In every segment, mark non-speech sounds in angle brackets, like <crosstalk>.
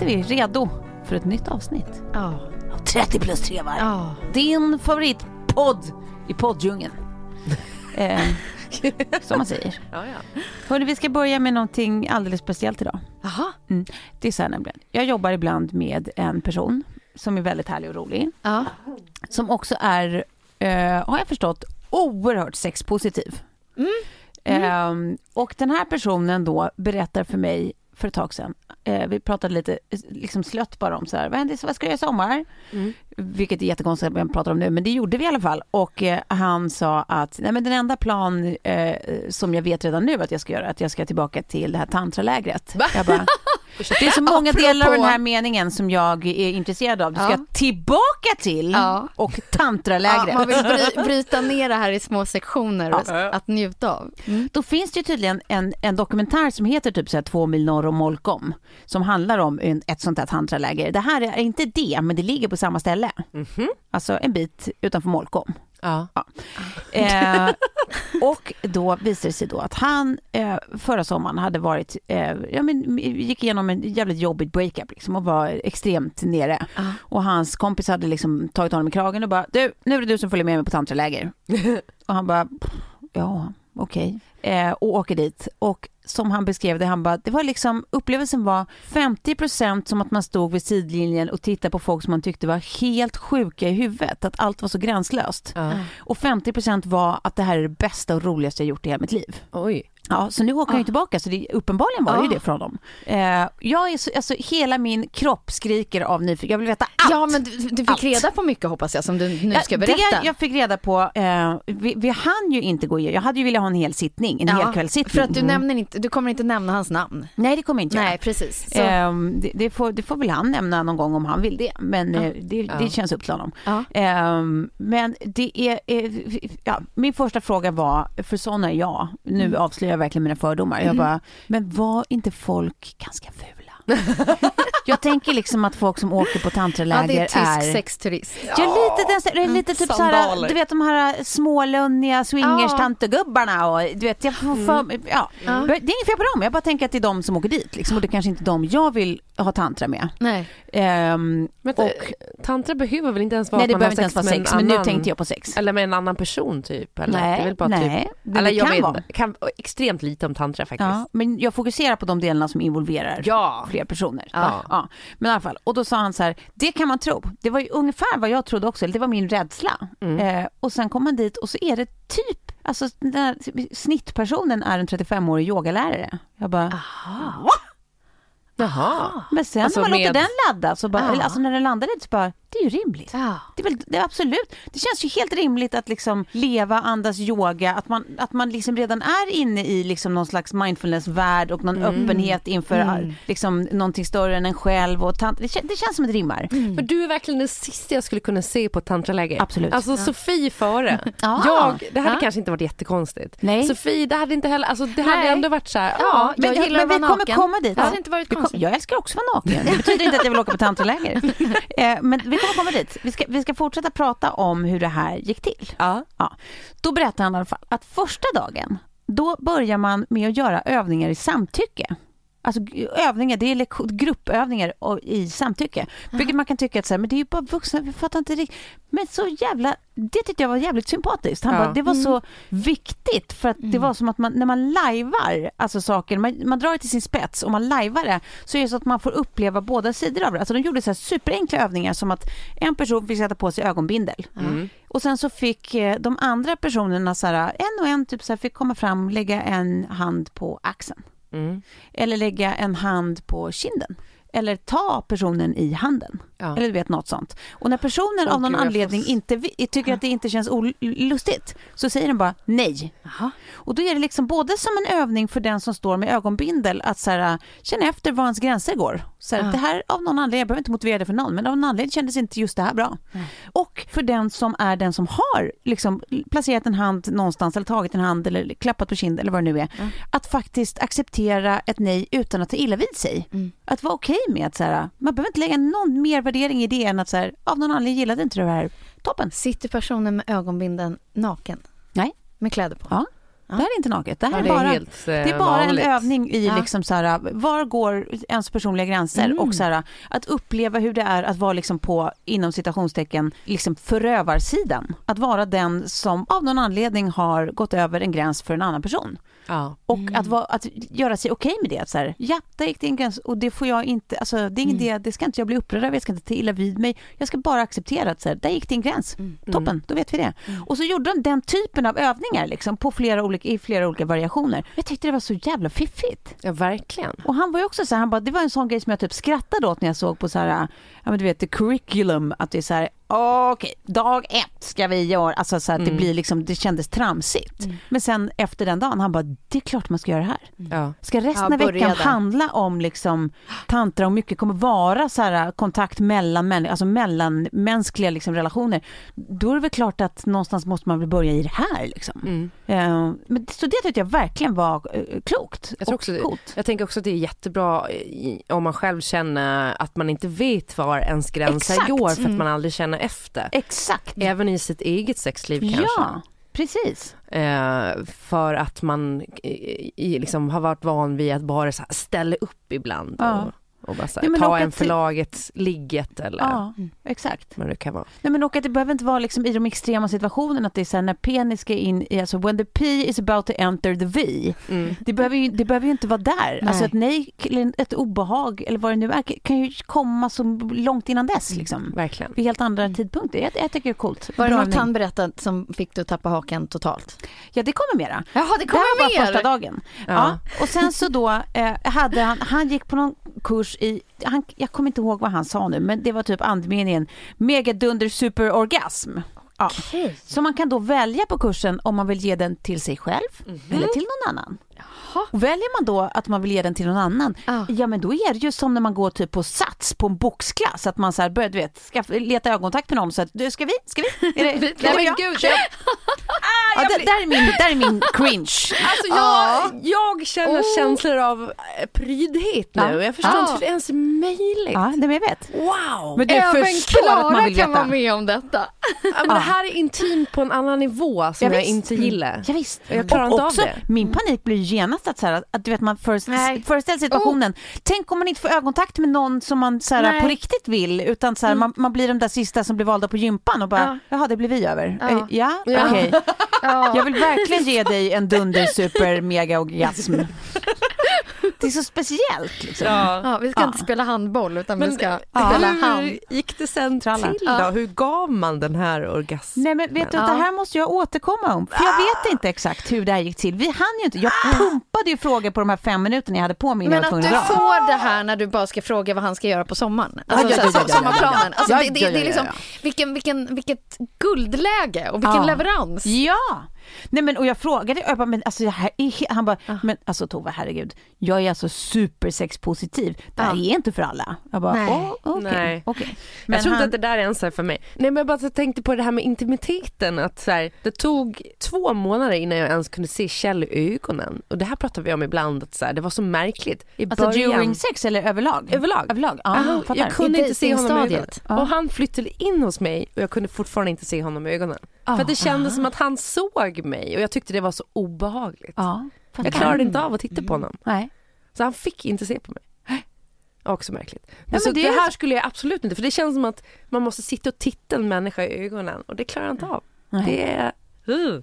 Sitter vi redo för ett nytt avsnitt. Ja. 30 plus 3 varv. Ja. Din favoritpodd i podddjungeln. <laughs> eh, som man säger. Ja, ja. Hörde, vi ska börja med någonting alldeles speciellt idag. Jaha. Mm. Det är så här nämligen. Jag jobbar ibland med en person som är väldigt härlig och rolig. Ja. Som också är, eh, har jag förstått, oerhört sexpositiv. Eh, och den här personen då berättar för mig för ett tag sedan, eh, vi pratade lite eh, liksom slött bara om så här, vad, händer, vad ska jag göra i sommar? Vilket är jättekonstigt att vi pratar om nu, men det gjorde vi i alla fall. Och eh, han sa att nej, men den enda plan eh, som jag vet redan nu att jag ska göra, att jag ska tillbaka till det här tantralägret. Jag bara, <laughs> det är så många delar av den här meningen som jag är intresserad av. Du ska Ja. tillbaka till Ja. och Ja, tantralägret. man vill bry, bryta ner det här i små sektioner och, att njuta av. Mm. Då finns det ju tydligen en, en dokumentär som heter typ så här två mil norr om Molkom som handlar om en, ett sånt här tantraläger. Det här är inte det, men det ligger på samma ställe. Alltså en bit utanför Molkom. Ja. Eh, och då visade det sig då att han eh, förra sommaren hade varit, eh, ja men gick igenom en jävligt jobbigt breakup liksom och var extremt nere. Och hans kompis hade liksom tagit honom i kragen och bara, du, nu är det du som följer med mig på tantraläger. <laughs> och han bara, "Pff, ja, okej. Eh, och åker dit. Och som han beskrev det, han bara, det var liksom, upplevelsen var 50% som att man stod vid sidlinjen och tittade på folk som man tyckte var helt sjuka i huvudet, att allt var så gränslöst. Ja. Och 50% var att det här är det bästa och roligaste jag gjort i hela mitt liv. Oj. Ja, så nu åker han ju tillbaka, så det, uppenbarligen var det ju det från honom. Eh, jag är så, alltså hela min kropp skriker av nyfikenhet, jag vill veta allt. Ja, men du, du fick Allt. reda på mycket hoppas jag som du nu ska Ja, berätta. Det jag fick reda på, eh, vi, vi hann ju inte gå igenom, jag hade ju velat ha en hel sittning, en hel kvällssittning. för att du nämner inte, du kommer inte nämna hans namn. Nej, det kommer jag inte göra. Nej, precis. Så, Ehm, det, det, får, det får väl han nämna någon gång om han vill det, men eh, det, det känns upp till honom. Ja. Ehm, men det är, eh, ja, min första fråga var, för sådana är jag, nu Mm. avslöjar jag verkligen mina fördomar, jag bara, men var inte folk ganska fula? Jag tänker liksom att folk som åker på ja, tantraläger det är tysk sexturist. Ja, lite, den, det är lite typ så här, du vet de här smålunniga swingers-tantegubbarna och du vet, jag får för, ja. Ja. Det är inget fel på dem, jag bara tänker att det är de som åker dit liksom, och det är kanske inte de jag vill ha tantra med. Nej. Ehm, Men och, tantra behöver väl inte ens vara nej att det man behöver inte ens vara sex, en men nu annan- tänkte jag på sex. Eller med en annan person typ? Eller? Nej, det är bara nej, typ... det Eller jag kan vet vara. kan extremt lite om tantra faktiskt. Ja, men jag fokuserar på de delarna som involverar Ja. fler personer. Ja. Ja. Men i alla fall, och då sa han så här, det kan man tro. Det var ju ungefär vad jag trodde också, det var min rädsla. Eh, och sen kom man dit och så är det typ, alltså den här snittpersonen är en 35-årig yogalärare. Jag bara, Jaha. men sen Alltså när man låter med- den ladda, så bara, eller, alltså när den landade så bara, det är ju rimligt. Ja. Det är, väl, det är absolut, det känns ju helt rimligt att liksom leva, andas yoga, att man, att man liksom redan är inne i liksom någon slags mindfulness-värld och någon öppenhet inför liksom någonting större än en själv. Och tant- det, kän- det känns som det rimmar. För du är verkligen den sista jag skulle kunna se på ett tantraläger. Absolut. Alltså Sofie före. <laughs> Ja. Jag, det hade Ja. kanske inte varit jättekonstigt. Nej. Sofie, det hade inte heller, alltså det hade Nej. ändå varit så här, Ja, ja. jag men, gillar men att vara vi kommer naken. komma dit. Det hade inte varit konstigt. jag älskar också att vara naken. Det betyder inte att jag vill åka på tantraläger. <laughs> eh, men vi kommer komma dit. Vi ska, vi ska fortsätta prata om hur det här gick till. ja. Ja. Då berättar han i alla fall att första dagen, då börjar man med att göra övningar i samtycke. Alltså övningar, det är gruppövningar i samtycke. Vilket man kan tycka att så här, men det är ju bara vuxna, vi fattar inte riktigt. Men så jävla, det tyckte jag var jävligt sympatiskt. Han Ja. bara, det var så viktigt för att det var som att man, när man lajvar alltså saker, man, man drar det till sin spets och man lajvar det så är det så att man får uppleva båda sidor av det. Alltså de gjorde så här superenkla övningar som att en person fick sätta på sig ögonbindel. Och sen så fick eh, de andra personerna så här, en och en typ så här, fick komma fram, lägga en hand på axeln. Mm. Eller lägga en hand på kinden. Eller ta personen i handen. Ja. Eller du vet något sånt. Och när personen Åh, av någon gud, får anledning s- inte tycker att det inte känns olustigt så säger den bara nej. Jaha. Och då är det liksom både som en övning för den som står med ögonbindel att så här, känna efter var ens gränser går. Så här, Ja. Det här av någon anledning, jag behöver inte motivera det för någon, men av någon anledning kändes inte just det här bra. Och för den som är den som har liksom placerat en hand någonstans eller tagit en hand eller klappat på kind eller vad det nu är. Att faktiskt acceptera ett nej utan att ta illa vid sig. Att vara okej med att så här, man behöver inte lägga någon mer värdering i det än att så här, av någon anledning gillade inte du det här. Toppen. Sitter personen med ögonbinden naken? Nej. Med kläder på? Ja. Det här är inte naket. Det här Ja, är det är bara, helt, eh, det är bara vanligt. en övning i Ja. liksom så här, var går ens personliga gränser och så här, att uppleva hur det är att vara liksom på, inom citationstecken, liksom förövarsidan. Att vara den som av någon anledning har gått över en gräns för en annan person. Ja. Och att, vara, att göra sig okej med det. Att så här, ja, där gick en gräns och det får jag inte, alltså det är ingen det, det ska inte jag bli upprörd över, jag ska inte ta illa vid mig. Jag ska bara acceptera att så här, där gick en gräns. Toppen, då vet vi det. Och så gjorde de den typen av övningar liksom, på flera olika, i flera olika variationer. Jag tyckte det var så jävla fiffigt. ja, verkligen. Och han var ju också så här, han bara, det var en sån grej som jag typ skrattade åt när jag såg på så här, ja men du vet, the curriculum, att det är så här, okej, dag ett ska vi göra, alltså så att det blir liksom, det kändes tramsigt. Men sen efter den dagen, han bara, det är klart man ska göra det här. Ja. Ska resten Ja, av veckan där. handla om liksom tantra och mycket kommer vara så här kontakt mellan människor, alltså mellanmänskliga liksom relationer. Då är det väl klart att någonstans måste man väl börja i det här liksom. Mm. Eh, men, så det tyckte jag verkligen var eh, klokt Jag tror och också det, coolt. jag tänker också att det är jättebra i, om man själv känner att man inte vet var ens gränser Exakt. går för att man aldrig känner efter. Exakt. Även i sitt eget sexliv kanske. Ja, precis. Eh, för att man i, i, liksom har varit van vid att bara ställa upp ibland Ja. och, och bara här, men ta en att- för laget ligget eller Ja, exakt. vad det kan vara. Nej, men och att det behöver inte vara liksom i de extrema situationerna att det är så här när penis ska in i, alltså when the P is about to enter the V. Mm. Det behöver ju, det behöver ju inte vara där. Nej. Alltså ett nej, eller ett obehag eller vad det nu är kan ju komma så långt innan dess liksom. Verkligen. Vid helt andra tidpunkter. Jag, jag tycker det är coolt. Var det något han berättat som fick du att tappa haken totalt? Ja, det kommer mera. Jaha, det Det här var bara mer! första dagen. Ja. Ja. Och sen så då eh, hade han, han gick på någon kurs i, han, jag kommer inte ihåg vad han sa nu, men det var typ andemeningen megadunder superorgasm. Ja. Okej. Så man kan då välja på kursen om man vill ge den till sig själv eller till någon annan. Och väljer man då att man vill ge den till någon annan, Ja. ja men då är det ju som när man går typ på Sats på en boxklass, att man så här börjar, du vet, ska leta ögonkontakt med någon så att, du, ska vi? Ska vi? Är det, <laughs> Nej Nej, men jag? gud, jag, <laughs> Ja, där, där, är min, där är min cringe. alltså jag, jag känner känslor av eh, prydhet nu. Ja. Jag förstår inte hur det ens är möjligt. Ja, det men jag vet. Wow! Men du Även förstår att man Klara vill kan vara veta. med om detta. Men det här är intimt på en annan nivå som Ja, jag visst. inte gillar. Ja, visst. Jag klarar och inte av det. Min panik blir ju genast att, så här, att du vet, man föreställer, situationen. Tänk om man inte får ögonkontakt med någon som man så här, på riktigt vill utan så här, man, man blir de där sista som blir valda på gympan och bara, Ja. jaha det blir vi över. Ja. Eh, Ja, Ja. okej. Ja. Jag vill verkligen ge dig en dunder super mega orgasm. <laughs> Det är så speciellt liksom. Ja. Ja, vi ska Ja. inte spela handboll utan vi Men ska ja. spela hand. hur gick det sen Tralla. till då? Hur gav man den här orgasmen? Nej men vet du, Ja. det här måste jag återkomma om. För jag vet inte exakt hur det här gick till. Vi hann ju inte. Jag pumpade ju frågor på de här fem minuterna jag hade på mig innan Men att du dra. får det här när du bara ska fråga vad han ska göra på sommaren. Alltså, sommarplanen. Alltså, det, är liksom, vilken, vilken, vilket guldläge och vilken Ja. leverans. Ja! Nej men och jag frågade, jag bara, men alltså det här är, han bara, men alltså Tove herregud, jag är alltså supersexpositiv, det här Ja. är inte för alla. Jag bara, Nej. okej, Nej. okej. jag tror inte han- att det där är ens är för mig. Nej men jag bara så tänkte på det här med intimiteten att så här, det tog två månader innan jag ens kunde se Kjell i ögonen. Och det här pratar vi om ibland att så här, det var så märkligt. I Alltså början, during sex eller överlag? Överlag. Överlag, ja, Aha, jag kunde inte se honom i ögonen. Och han flyttade in hos mig och jag kunde fortfarande inte se honom i ögonen. Ah, För att det kändes som att han såg mig och jag tyckte det var så obehagligt. Ja, fattar. Jag klarade inte av att titta på honom. Nej. Så han fick inte se på mig. Också märkligt. Men men så det det, är- här skulle jag absolut inte, för det känns som att man måste sitta och titta en människa i ögonen och det klarar jag inte av. Nej. Det är... Uh, uh.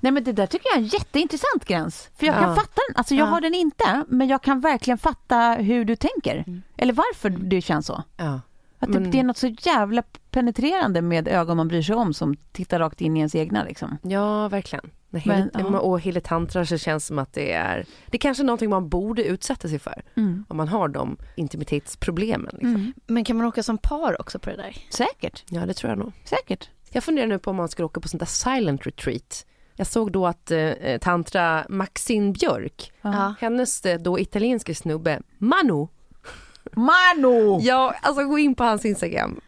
Nej men det där tycker jag är en jätteintressant gräns. För jag kan Ja. fatta den, alltså jag Ja. har den inte, men jag kan verkligen fatta hur du tänker. Eller varför det känns så. Ja. Att det, Men- det är något så jävla penetrerande med ögon man bryr sig om som tittar rakt in i ens egna liksom. ja, verkligen. När Men, ja. Och hela tantra så känns det som att det är, det är kanske är någonting man borde utsätta sig för. Om man har de intimitetsproblemen. Liksom. Men kan man åka som par också på det där? Säkert, Ja, det tror jag nog. säkert. Jag funderar nu på om man skulle åka på sånt där silent retreat. Jag såg då att eh, tantra Maxine Björk, Ja. hennes eh, då italienska snubbe Manu, Mano! ja alltså gå in på hans Instagram.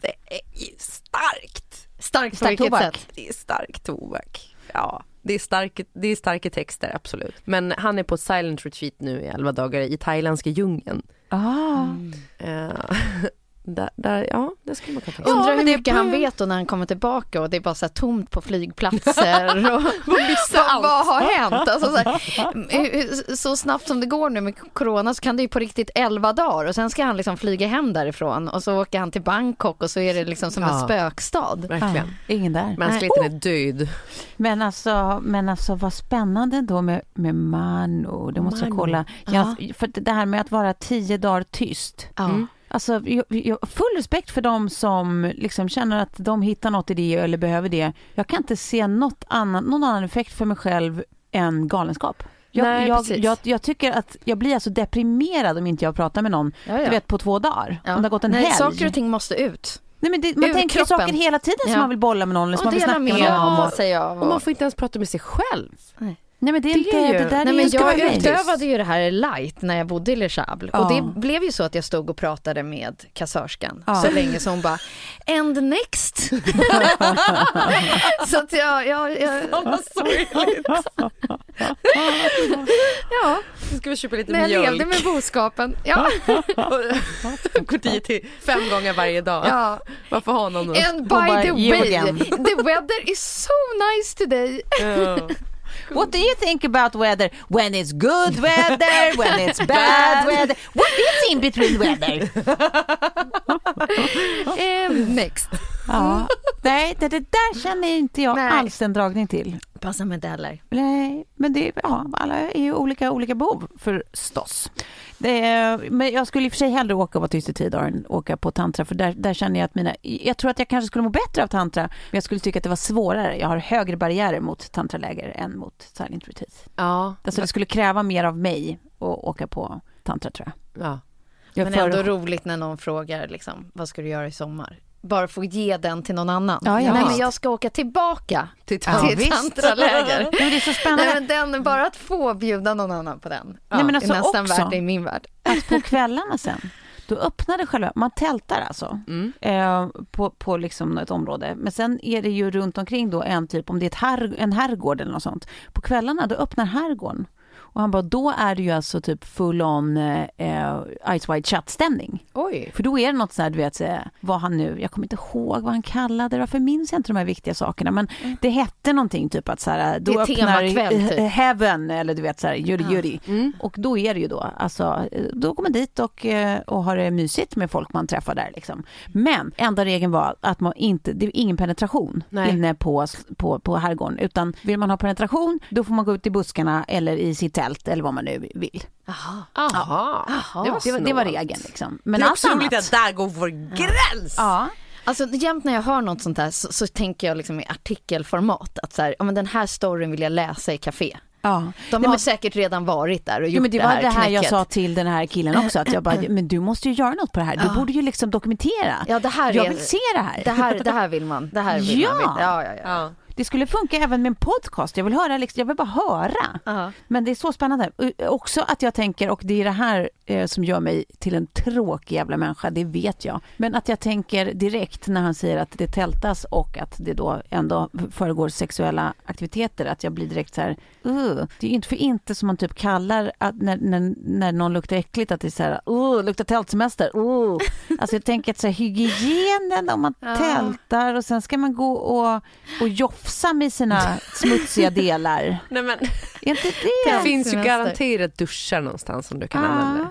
Det är ju starkt. Starkt Stark tobak. sätt? Det är stark tobak. Ja, det är, stark, det är starka texter absolut. Men han är på ett silent retreat nu i 11 dagar i thailändska djungeln. Ah. Eh, <laughs> där, där, ja, det skulle man kunna tänka. Undrar men hur mycket han vet då när han kommer tillbaka och det är bara så här tomt på flygplatser. <laughs> och, vad, allt. vad har hänt? Alltså så, här, så snabbt som det går nu med corona så kan det ju på riktigt 11 dagar och sen ska han liksom flyga hem därifrån och så åker han till Bangkok och så är det liksom som en Ja. spökstad. Verkligen. Ah, ingen där. Mänskligheten är död. Men alltså, men alltså vad spännande då med, med Mano. Det måste jag Mano. kolla. Jag, för det här med att vara tio dagar tyst. Ja. Mm. Alltså, jag, jag, full respekt för dem som liksom känner att de hittar något i det eller behöver det. Jag kan inte se något annat, någon annan effekt för mig själv än galenskap. Jag, Nej, jag, precis. jag, jag tycker att jag blir alltså deprimerad om inte jag pratar med någon, Ja, ja. du vet på två dagar. Ja. Om det har gått en Nej, helg. saker och ting måste ut. Nej, men det, man ur tänker kroppen. saker hela tiden som Ja. man vill bolla med någon eller som Och man vill snacka med med någon. om. Och man får inte ens prata med sig själv. Nej men det är Det inte, är ju- det där Nej, är men jag utövade ju det här light när jag bodde i Le Chable. Ja. Och det blev ju så att jag stod och pratade med kassörskan Ja. så länge som hon bara And next. <laughs> så att jag, jag, jag <laughs> ja, Nu ska vi köpa lite men jag mjölk. levde med boskapen. Ja, <laughs> Går dit till fem gånger varje dag. ja. Varför ha någon? And bara, by the "You way, again." the weather is so nice today. What do you think about weather? When it's good weather, when it's <laughs> bad weather, what is in between weather? And <laughs> <laughs> um, next. Ja. Nej, det, det där känner inte jag Nej. alls en dragning till. Passa medaller. Nej, men det, ja, alla är ju olika, olika behov förstås. Det, men jag skulle i och för sig hellre åka och vara tyst i tio dagar än åka på tantra för där, där känner jag att mina, jag tror att jag kanske skulle må bättre av tantra men jag skulle tycka att det var svårare. Jag har högre barriärer mot tantraläger än mot silent retreat. Ja. Alltså det skulle kräva mer av mig att åka på tantra tror jag. ja. jag Men för- ändå roligt när någon frågar liksom, vad ska du göra i sommar? Bara få ge den till någon annan. Ja, ja, Nej, men jag ska åka tillbaka Till Ja, till tantraläger. <laughs> Ja, det är så spännande. Nej, men den, bara att få bjuda någon annan på den Nej, men alltså är nästan också- värt det i min värld. att på kvällarna sen, då öppnade själva, man tältar alltså Mm. eh, på, på liksom ett område. Men sen är det ju runt omkring då en typ, om det är ett herr, en herrgård eller något sånt. På kvällarna då öppnar herrgården. Och han bara, då är det ju alltså typ full on eh, eh, Ice Wide Shut-stämning. Oj. För då är det något så här, du vet, vad han nu, jag kommer inte ihåg vad han kallade det, varför minns jag inte de här viktiga sakerna, men det hette någonting typ att så här, då Det är öppnar typ. eh, Heaven, eller du vet så här, Juri Ja. Juri. Mm. Och då är det ju då, alltså, då går man dit och, eh, och har det mysigt med folk man träffar där liksom. Men enda regeln var att man inte, det är ingen penetration Nej. inne på, på, på herrgården, utan vill man ha penetration, då får man gå ut i buskarna eller i sitt tält eller vad man nu vill. Jaha. Aha. Jaha. Det var Det var, det var regeln liksom. Men det är också roligt att där går vår gräns. Ja. Alltså jämt när jag hör något sånt där så, så tänker jag liksom i artikelformat att så här, ja, men den här storyn vill jag läsa i café. Ja. De Nej, har men- säkert redan varit där och gjort Jo, men det det var här det här jag knäcket. sa till den här killen också, att jag bara, <clears throat> men du måste ju göra något på det här. Du borde ju liksom dokumentera. Ja, det här jag är- vill se det här. Det här, det här vill man. Det här vill Ja. man. Ja, ja, ja. Det skulle funka även med en podcast. Jag vill höra, liksom, jag vill bara höra. Ja. Men det är så spännande. Också att jag tänker, och det är det här eh, som gör mig till en tråkig jävla människa, det vet jag. Men att jag tänker direkt när han säger att det tältas och att det då ändå föregår sexuella aktiviteter, att jag blir direkt så här, uh. Det är ju inte för inte som man typ kallar att när, när, när någon luktar äckligt att det är så här, uh, luktar tältsemester, uh. <laughs> Alltså jag tänker att så här, hygienen om man Ja. tältar och sen ska man gå och, och jofsa med sina smutsiga delar. Nej, men, Är inte det <laughs> det? finns ju garanterat duschar någonstans som du kan Ah. använda.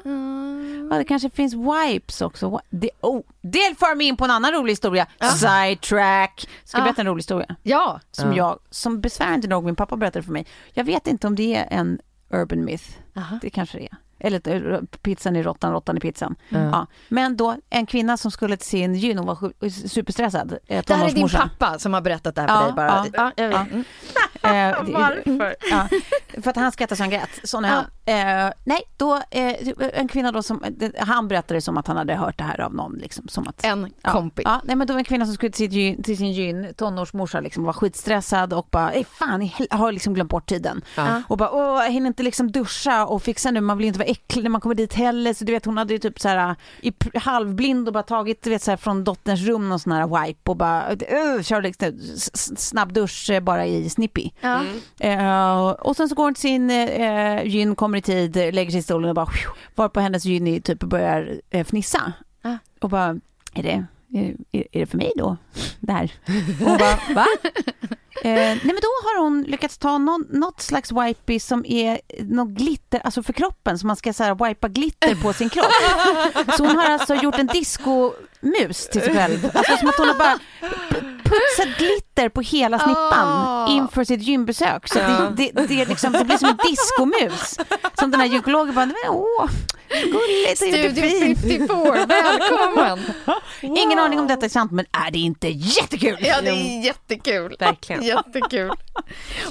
Ja, det kanske finns wipes också. Det, oh, det för mig in på en annan rolig historia. Sidetrack. Ska jag Ja. berätta en rolig historia? ja. Som Ja. jag, som besvärande nog min pappa berättade för mig. Jag vet inte om det är en urban myth. Aha. Det kanske det är. Eller eh, pizzan i råttan, råttan i pizzan. Mm. Ja. Men då en kvinna som skulle till sin gyn, hon var sju- superstressad. eh, Det här är din pappa som har berättat det här för Ja, dig bara. ja, Ja, jag vet. ja. Mm. <laughs> Eh, Varför? Ja, för att han skrattade så han grät. Sån är han. Eh, nej, då, eh, en kvinna då som, han berättade som att han hade hört det här av någon. Liksom, som att, En ja, kompis. Ja, nej, men då var en kvinna som skulle till, gyn, till sin gyn, tonårsmorsa, liksom, var skitstressad och bara, "Ey, fan, har liksom glömt bort tiden. Ja. Och bara, åh, jag hinner inte liksom duscha och fixa nu, man vill ju inte vara äcklig när man kommer dit heller. Så du vet, hon hade ju typ så här, i halvblind och bara tagit, du vet, så här, från dotterns rum någon sån här wipe och bara, uh, kör liksom snabb dusch eh, bara i Snippy. Ja. Eh, och sen så går hon till sin uh, gyn, kommer i tid, lägger sig i stolen och bara var på hennes gyn typ börjar uh, fnissa. Ja. Och bara, är det, är, är det för mig då? Det här. Och hon bara, va? Eh, nej men då har hon lyckats ta någon, något slags wipey som är något glitter, alltså för kroppen, så man ska så här, wipa glitter på sin kropp. Så hon har alltså gjort en discomus till sig själv. Alltså som att hon har bara putsat glitter på hela snippan Ah. inför sitt gymbesök. Så Ja. det, det, det, är liksom, det blir som en discomus. Som den här gynekologen bara, "Men åh, gulligt, det är Studio fint. 54, välkommen! <laughs> Ingen aning om detta är sant, men är det inte jättekul? Ja, det är jättekul. Verkligen. <laughs> Jättekul.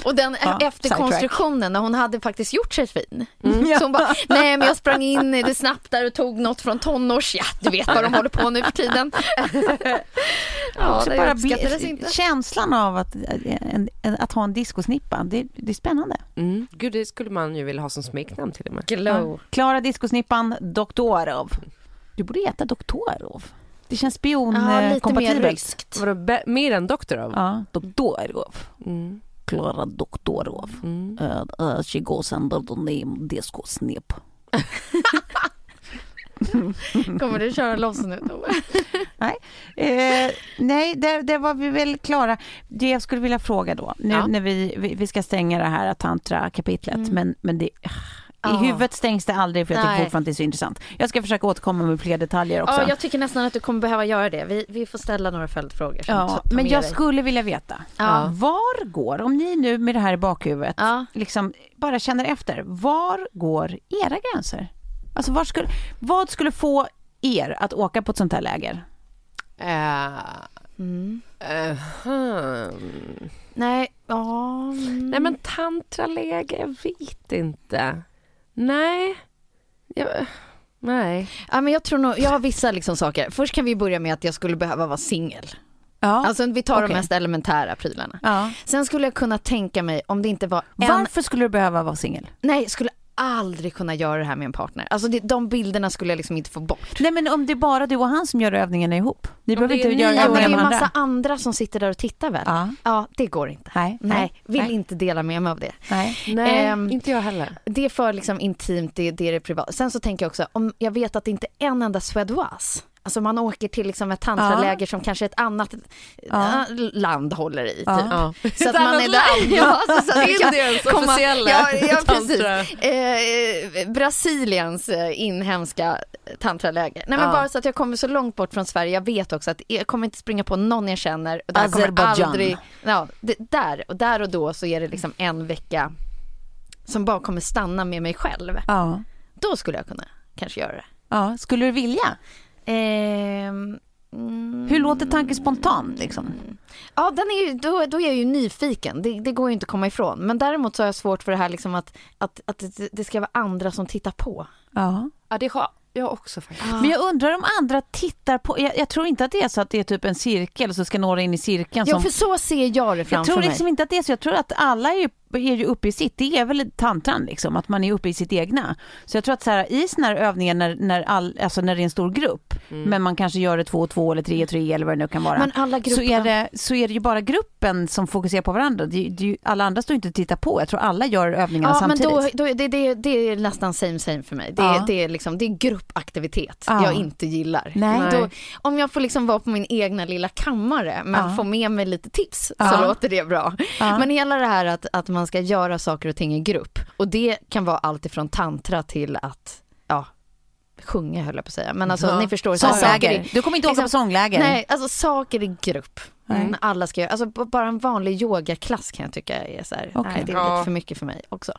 Och den Ja, efterkonstruktionen när hon hade faktiskt gjort sig fin. Mm. Så hon bara, <laughs> nej men jag sprang in i det snabbt där och tog något från tonårs, ja du vet vad de håller på nu för tiden. Ja, det bara uppskattades inte. känslan av att, en, en, att ha en discosnippa, det, det är spännande. Mm. Gud, det skulle man ju vilja ha som smeknamn till och med. Glow. Klara discosnippan Doktorov. Du borde heta Doktorov. Det känns Ja, lite mer spionkompatibelt. ryskt. Vadå, be- mer än Doktorov? Ja, Doktorov. Mm. Klara Doktorov. Mm. Uh, uh, she goes under the name Discosnip. <laughs> Kommer du köra loss nu Tove? <laughs> Eh, nej, där, där var vi väl klara. Det jag skulle vilja fråga då, nu Ja. när vi, vi, vi ska stänga det här tantra-kapitlet, Mm. men, men det, i Ja. huvudet stängs det aldrig för jag tycker Nej. fortfarande det är så intressant. Jag ska försöka återkomma med fler detaljer också. Ja, jag tycker nästan att du kommer behöva göra det. Vi, vi får ställa några följdfrågor. Ja, men jag dig. skulle vilja veta, Ja. var går, om ni nu med det här i bakhuvudet, Ja. liksom bara känner efter, var går era gränser? Alltså var skulle, vad skulle få er att åka på ett sånt här läger? Eh, Mm. eh, hmm. Nej, ja. mm. Nej men tantraläge, jag vet inte. Nej. Jag, nej. Ja, men jag tror nog, jag har vissa liksom saker. Först kan vi börja med att jag skulle behöva vara singel. Ja. Alltså vi tar okej. de mest elementära prylarna. ja. Sen skulle jag kunna tänka mig om det inte var en, Varför skulle du behöva vara singel? nej, skulle aldrig kunna göra det här med en partner. Alltså det, de bilderna skulle jag liksom inte få bort. Nej men om det är bara du och han som gör övningarna ihop. Ni Om behöver det inte göra Ja, men det övningar är med ju massa andra. andra som sitter där och tittar väl? Ja. Ja, det går inte. Nej, Nej, vill nej. inte dela med mig av det. Nej. Nej, Ehm, inte jag heller. Det är för liksom intimt, det, det är det privata. Sen så tänker jag också, om jag vet att det inte är en enda suédoise, alltså man åker till liksom ett tantraläger som kanske ett annat Ja. äh, land håller i. Ja. Typ. Ja. Så att man är där. <laughs> Ja, så, så Indiens komma- officiella ja, ja, precis. tantra. Eh, Brasiliens eh, inhemska tantraläger. Nej men Ja. bara så att jag kommer så långt bort från Sverige. Jag vet också att jag kommer inte springa på någon jag känner. Och där Azerbaijan. aldrig, ja, det, där, och där och då så är det liksom en vecka som bara kommer stanna med mig själv. Ja. Då skulle jag kunna kanske göra det. ja. Skulle du vilja? Ehm, mm, Hur låter tanken spontant liksom? Ja, den är ju, då, då är jag ju nyfiken. Det, det går ju inte att komma ifrån. Men däremot så har jag svårt för det här liksom att, att, att det, ska vara andra som tittar på. Ja. Ja det har jag också faktiskt. Men jag undrar om andra tittar på, jag, jag tror inte att det är så att det är typ en cirkel och så ska några in i cirkeln. Ja, som, för så ser jag det jag framför tror mig. liksom inte att det är så, jag tror att alla är ju, är ju uppe i sitt, det är väl tantran liksom, att man är uppe i sitt egna. Så jag tror att så här, i såna här övningar när, när, all, alltså när det är en stor grupp, men man kanske gör det två och två eller tre och tre eller vad det nu kan vara. Men alla så, grupper... är det, så är det ju bara gruppen som fokuserar på varandra. Det, det, alla andra står inte och tittar på. Jag tror alla gör övningarna Ja, men samtidigt. då, då, det, det, det är nästan same same för mig. Det, Ja. det, är, liksom, det är gruppaktivitet Ja. jag inte gillar. Nej. Då, om jag får liksom vara på min egna lilla kammare men Ja. få med mig lite tips så låter det bra. Men hela det här att, att man ska göra saker och ting i grupp och det kan vara allt ifrån tantra till att, ja, sjunga höll jag på att säga. Men alltså Ja. ni förstår. så här saker Sångläger. Du kommer inte åka på sångläger? Nej, alltså saker i grupp. När alla ska göra, alltså bara en vanlig yogaklass kan jag tycka är så här, Okej. nej det är Ja. lite för mycket för mig också.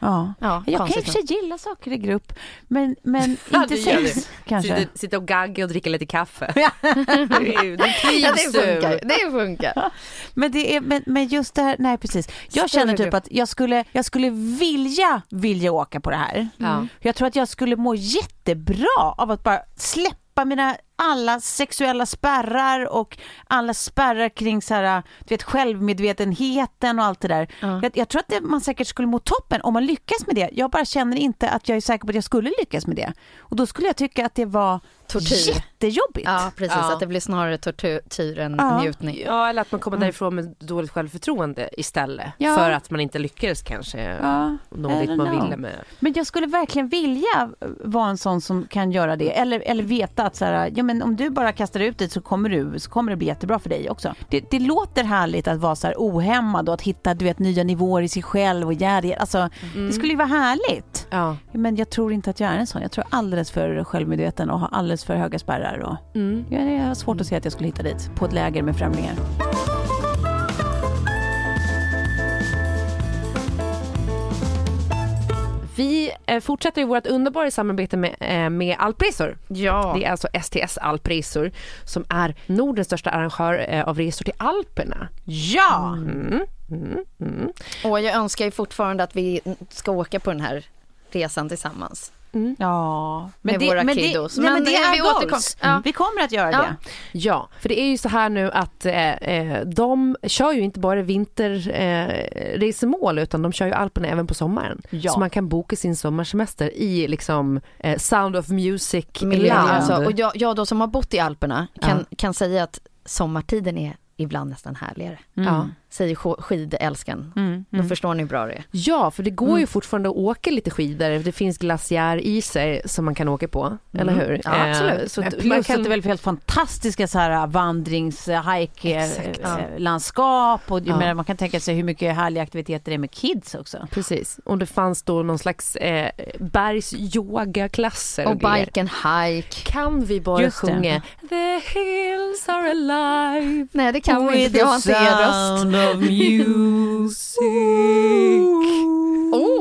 Ja. Ja, Jag kan i och för sig gilla saker i grupp, men, men <laughs> Ja, inte sex kanske. Sitta, och gagga och dricka lite kaffe. Ja. <laughs> det <laughs> Ja, trivs det funkar. du. Det funkar. Men, det är, men, men just det här, nej precis. Jag Större känner typ grupp. att jag skulle, jag skulle vilja, vilja åka på det här. Ja. Jag tror att jag skulle må jättebra av att bara släppa mina alla sexuella spärrar och alla spärrar kring så här, du vet, självmedvetenheten och allt det där. Ja. Jag, jag tror att det, man säkert skulle må toppen om man lyckas med det. Jag bara känner inte att jag är säker på att jag skulle lyckas med det. Och då skulle jag tycka att det var Tortyr. jättejobbigt. Ja, precis. Ja. Att det blir snarare tortyr än Ja. njutning. Ja, eller att man kommer därifrån med dåligt självförtroende istället. Ja. För att man inte lyckades kanske Ja, nå dit man know. ville med. Men jag skulle verkligen vilja vara en sån som kan göra det. Eller, eller veta att så här, ja, men om du bara kastar ut det så kommer, du, så kommer det bli jättebra för dig också. Det, det låter härligt att vara så här ohämmad och att hitta du vet, nya nivåer i sig själv. Och gärd, alltså, Det skulle ju vara härligt. Ja. Men jag tror inte att jag är en sån. Jag tror alldeles för självmedveten och har alldeles för höga spärrar. Och, Mm. ja, jag har svårt att se att jag skulle hitta dit på ett läger med främlingar. Vi eh, fortsätter ju vårt underbara samarbete med, eh, med Alpresor. Ja. Det är alltså STS Alpresor som är Nordens största arrangör eh, av resor till Alperna. Ja! Mm, mm, mm. Och jag önskar ju fortfarande att vi ska åka på den här resan tillsammans. Ja, Med våra kiddos. Det, nej, men Men, det är vi goals. återkom- ja. Vi kommer att göra Ja. det. Ja, för det är ju så här nu att eh, eh, de kör ju inte bara vinterresemål eh, utan de kör ju Alperna även på sommaren. Ja. Så man kan boka sin sommarsemester i liksom eh, Sound of Music Miljö, alltså, och jag, jag då som har bott i Alperna kan, kan säga att sommartiden är ibland nästan härligare. Ja. Säger sk- skidälskan. Mm, Då förstår ni hur bra det är. Ja, för det går ju fortfarande att åka lite skidor. Det finns glaciärisar som man kan åka på, eller hur? Ja, absolut. Eh, Så Plus man att kan... det väl helt fantastiska så här vandrings hike Exakt. eh, landskap och Ja. menar, man kan tänka sig hur mycket härliga aktiviteter det är med kids också. Precis, och det fanns då någon slags eh, bergsyogaklasser Och grejer. bike and hike. Kan vi bara Just det. sjunga The hills are alive Nej det kan vi inte, jag har inte er röst. Of <laughs> music. Oh!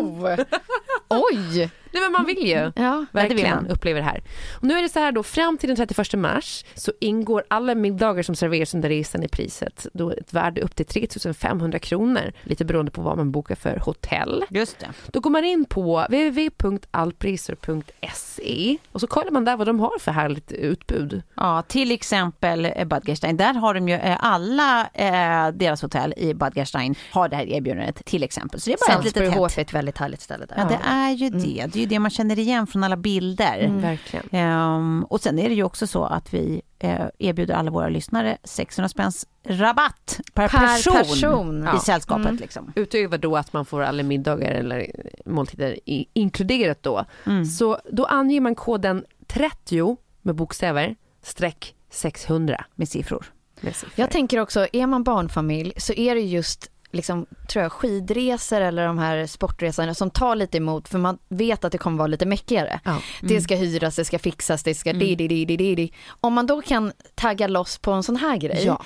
Oj! Nej men man vill ju. Ja, Verkligen man. uppleva det här. Och nu är det så här då, fram till den 31 mars så ingår alla middagar som serveras under resan i priset. Då ett värde upp till 3500 kronor, lite beroende på vad man bokar för hotell. Just det. Då går man in på www.allpriser.se och så kollar man där vad de har för härligt utbud. Ja, till exempel eh, Bad Gastein. Där har de ju eh, alla eh, deras hotell i Bad Gastein har det här erbjudandet till exempel. Så det är bara ett litet Salzburg hett. Ett härligt ställe där. Ja, det är ju det. Det är ju det man känner igen från alla bilder. Verkligen. Ehm, och sen är det ju också så att vi eh, erbjuder alla våra lyssnare 600 spänns rabatt per, Per person, person, i ja. sällskapet. Mm. Liksom. Utöver då att man får alla middagar eller måltider i, inkluderat då. Mm. Så då anger man koden 30 med bokstäver streck 600 Med siffror. med siffror. Jag tänker också, är man barnfamilj så är det just liksom, tror jag, skidresor eller de här sportresorna som tar lite emot för man vet att det kommer vara lite mäckigare. Ja. Det ska hyras, det ska fixas, det ska Mm. di, di, di, di, di. Om man då kan tagga loss på en sån här grej Ja.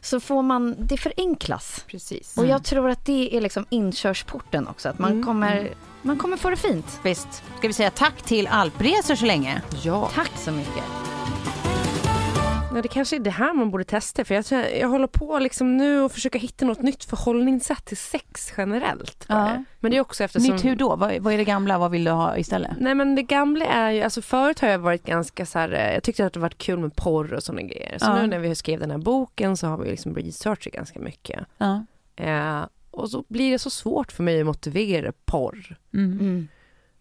så får man, det förenklas. Precis. Och jag tror att det är liksom inkörsporten också, att man, Mm. kommer, man kommer få det fint. Visst. Ska vi säga tack till Alpresor så länge? Ja. Tack så mycket. Ja, det kanske är det här man borde testa för jag, jag håller på liksom nu och försöka hitta något nytt förhållningssätt till sex generellt. Ja. Men det är också eftersom... Nytt hur då? Vad, vad är det gamla? Vad vill du ha istället? Nej men det gamla är ju, alltså förut har jag varit ganska så här, eh, jag tyckte att det varit kul med porr och sådana grejer. Så Ja. nu när vi skrev den här boken så har vi liksom researchat ganska mycket. Ja. Eh, och så blir det så svårt för mig att motivera porr. Mm. Mm.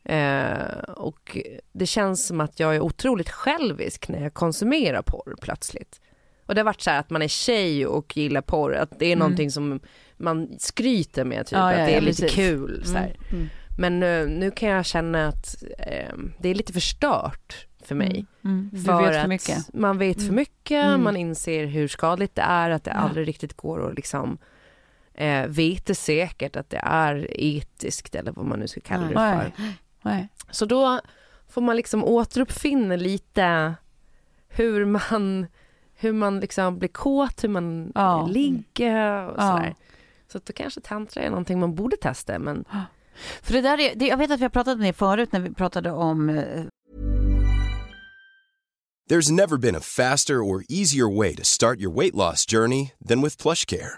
Eh, och det känns som att jag är otroligt självisk när jag konsumerar porr plötsligt. Och det har varit så här att man är tjej och gillar porr, att det är Mm. någonting som man skryter med typ, Ja, ja, att det är ja, lite precis. kul. Så. Mm. Mm. Men eh, nu kan jag känna att eh, det är lite förstört för mig. Mm. Du För vet för att mycket. Man vet för Mm. mycket, Mm. man inser hur skadligt det är, att det Ja. aldrig riktigt går att liksom eh, veta säkert att det är etiskt eller vad man nu ska kalla det för. Nej. Så då får man liksom återuppfinna lite hur man, hur man liksom blir kåt, hur man Ja. ligger och Ja. sådär. Så att då kanske tantra är någonting man borde testa men <gasps> För det där är, det, jag vet att vi har pratat om det förut när vi pratade om eh, There's never been a faster or easier way to start your weight loss journey than with PlushCare.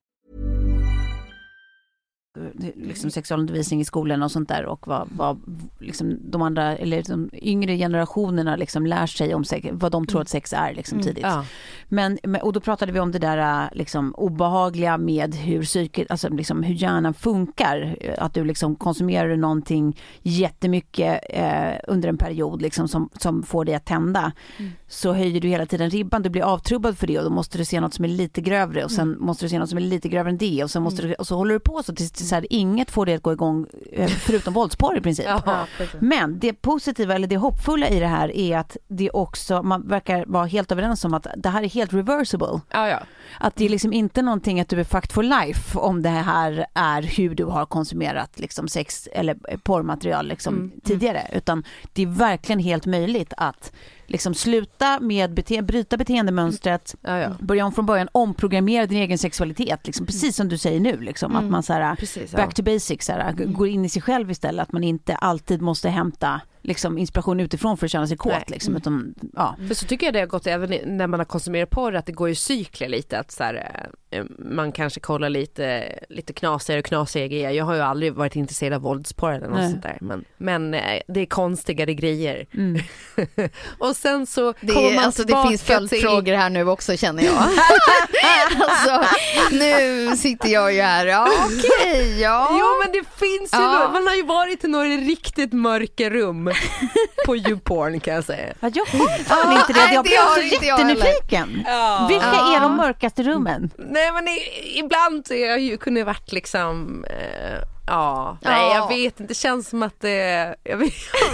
Liksom sexualundervisning i skolan och sånt där och vad, vad liksom de andra, eller de yngre generationerna liksom lär sig om sex, vad de tror att sex är liksom tidigt. ja. Men, och då pratade vi om det där liksom obehagliga med hur psyket, alltså liksom hur hjärnan funkar. Att du liksom konsumerar någonting jättemycket eh, under en period liksom som, som får dig att tända. Så höjer du hela tiden ribban, du blir avtrubbad för det och då måste du se något som är lite grövre och sen måste du se något som är lite grövre än det och sen måste du, och så håller du på så tills så här, inget får dig att gå igång eh, förutom våldsporr i princip. <laughs> Ja. Men det positiva eller det hoppfulla i det här är att det också, man verkar vara helt överens om att det här är helt reversible. Ja, ja. Att det är liksom inte någonting att du är fucked for life om det här är hur du har konsumerat liksom sex eller porrmaterial liksom tidigare. Utan det är verkligen helt möjligt att liksom sluta med bete- bryta beteendemönstret, ja, ja. börja om från början, omprogrammera din egen sexualitet, liksom, precis som du säger nu. Liksom, Att man så här, Precis, ja. back to basics, så här, g- går in i sig själv istället. Att man inte alltid måste hämta liksom, inspiration utifrån för att känna sig kåt. Liksom, utan, ja. För så tycker jag det har gått även när man har konsumerat porr att det går i cykler lite att så här, eh, man kanske kollar lite, lite knasigare och knasigare grejer. Jag har ju aldrig varit intresserad av våldsporr eller något Nej. sånt där men, men eh, det är konstigare grejer. Mm. <laughs> och sen så Det, kommer är, man alltså, det tillbaka finns följdfrågor här nu också känner jag. <laughs> alltså, nu sitter jag ju här, ja okej, ja. Jo men det finns ju, Ja. man har ju varit i några riktigt mörka rum <laughs> på YouPorn kan jag säga. Ja, jag har fan inte det. nej, Jag det blir har så jättenyfiken. Ja. Vilka Ja. är de mörkaste rummen? Nej men i, ibland så jag ju kunde varit liksom eh, Ja, nej Ja. jag vet inte, det känns som att det, jag vill,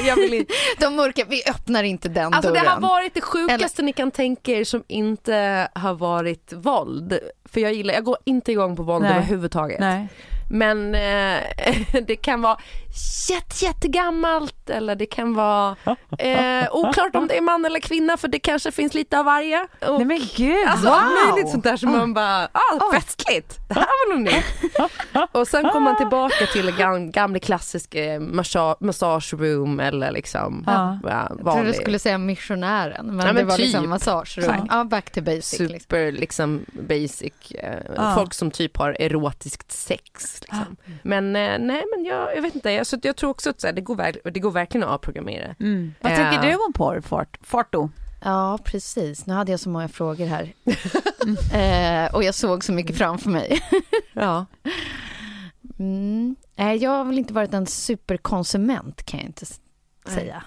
jag vill inte. <laughs> De mörka, vi öppnar inte den Alltså det dörren. har varit det sjukaste ni kan tänka er som inte har varit våld. För jag gillar, jag går inte igång på våld Nej. överhuvudtaget. Nej. Men eh, <laughs> det kan vara jätte, jättegammalt eller det kan vara eh, oklart om det är man eller kvinna för det kanske finns lite av varje. Och, Nej men gud, Alltså wow! möjligt sånt där som man bara, ah festligt, det här var nog nytt. och sen kommer man tillbaka till gam, gamla klassiska massa- massage room eller liksom Ja. ja, Jag trodde du skulle säga missionären, men, Ja, men det var typ. liksom massagerum. Ja, back to basic. Liksom. super liksom basic, eh, Ja. folk som typ har erotiskt sex. Liksom. Men eh, nej men jag, jag vet inte, jag, så jag tror också att så här, det, går det går verkligen att avprogrammera. Mm. Vad Ja. tänker du om porr, Fart? Farto? Ja, precis. Nu hade jag så många frågor här. <laughs> eh, och jag såg så mycket framför mig. <laughs> Ja. Mm. Nej, jag har väl inte varit en superkonsument kan jag inte säga.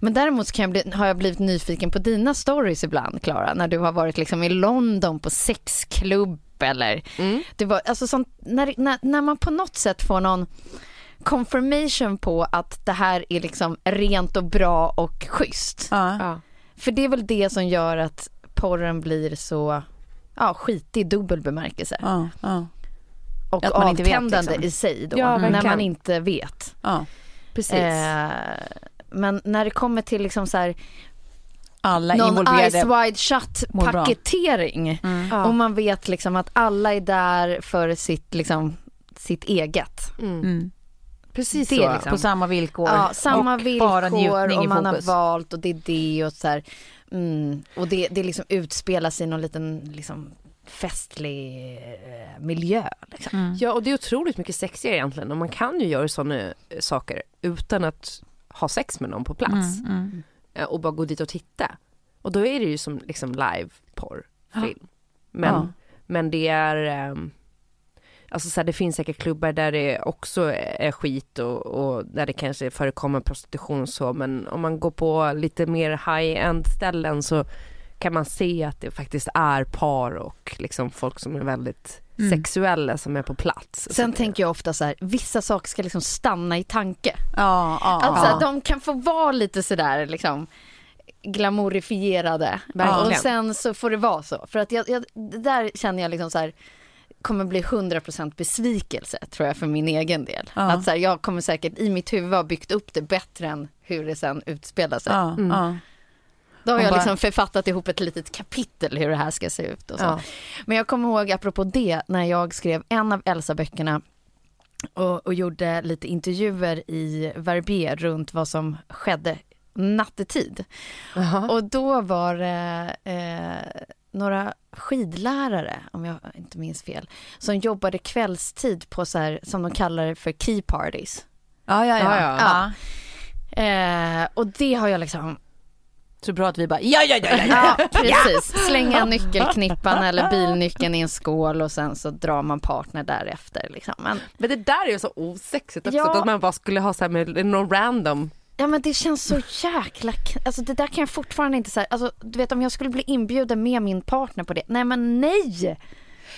Men däremot jag bli, har jag blivit nyfiken på dina stories ibland, Klara, när du har varit liksom i London på sexklubb eller Mm. det var, alltså sånt, när, när, när man på något sätt får någon confirmation på att det här är liksom rent och bra och schysst. Ja. Ja. För det är väl det som gör att porren blir så ja, skitig i dubbel bemärkelse. Ja, ja, Och Att man inte vet, avtändande liksom. i sig då, Ja, när man inte vet. ja. Precis. Eh, men när det kommer till liksom så här, Alla någon eyes wide shut paketering Ja. och man vet liksom att alla är där för sitt, liksom, sitt eget. Mm. Mm. Precis Det så. liksom. På samma villkor. Ja, samma och bara villkor njutning i och man har fokus. valt och det är det och så här, mm, och det, det liksom utspelas i någon liten liksom festlig eh, miljö. Liksom. Mm. Ja och det är otroligt mycket sexigare egentligen och man kan ju göra sådana saker utan att ha sex med någon på plats Mm, mm. eh, och bara gå dit och titta. Och då är det ju som liksom live porrfilm. Men, Ja. men det är ehm, Alltså så här, det finns säkert klubbar där det också är skit och, och där det kanske förekommer prostitution och så men om man går på lite mer high-end ställen så kan man se att det faktiskt är par och liksom folk som är väldigt Mm. sexuella som är på plats. Sen Så- tänker jag ofta så här, vissa saker ska liksom stanna i tanke. Ja, ja, Alltså ja. de kan få vara lite sådär liksom glamourifierade. Verkligen. Och sen så får det vara så. För att jag, jag, där känner jag liksom så här kommer bli 100% besvikelse tror jag för min egen del. Ja. Att så här, jag kommer säkert i mitt huvud ha byggt upp det bättre än hur det sen utspelar sig. Ja, Mm. ja. Då har jag bara- liksom författat ihop ett litet kapitel hur det här ska se ut och så. Ja. Men jag kommer ihåg apropå det när jag skrev en av Elsa-böckerna och, och gjorde lite intervjuer i Verbier runt vad som skedde nattetid. Jaha. Och då var det eh, några skidlärare, om jag inte minns fel, som jobbade kvällstid på så här, som de kallar det för key parties. Ja, ja, ja. Ja, ja. Eh, och det har jag liksom Så bra att vi bara, ja, ja, ja, ja. Ja, precis. Slänga nyckelknippan eller bilnyckeln i en skål och sen så drar man partner därefter. Liksom. Men, Men det där är ju så osexigt också, Ja. att man bara skulle ha så här med någon random. ja men det känns så jäkla... Alltså det där kan jag fortfarande inte säga. Alltså du vet om jag skulle bli inbjuden med min partner på det. Nej men nej!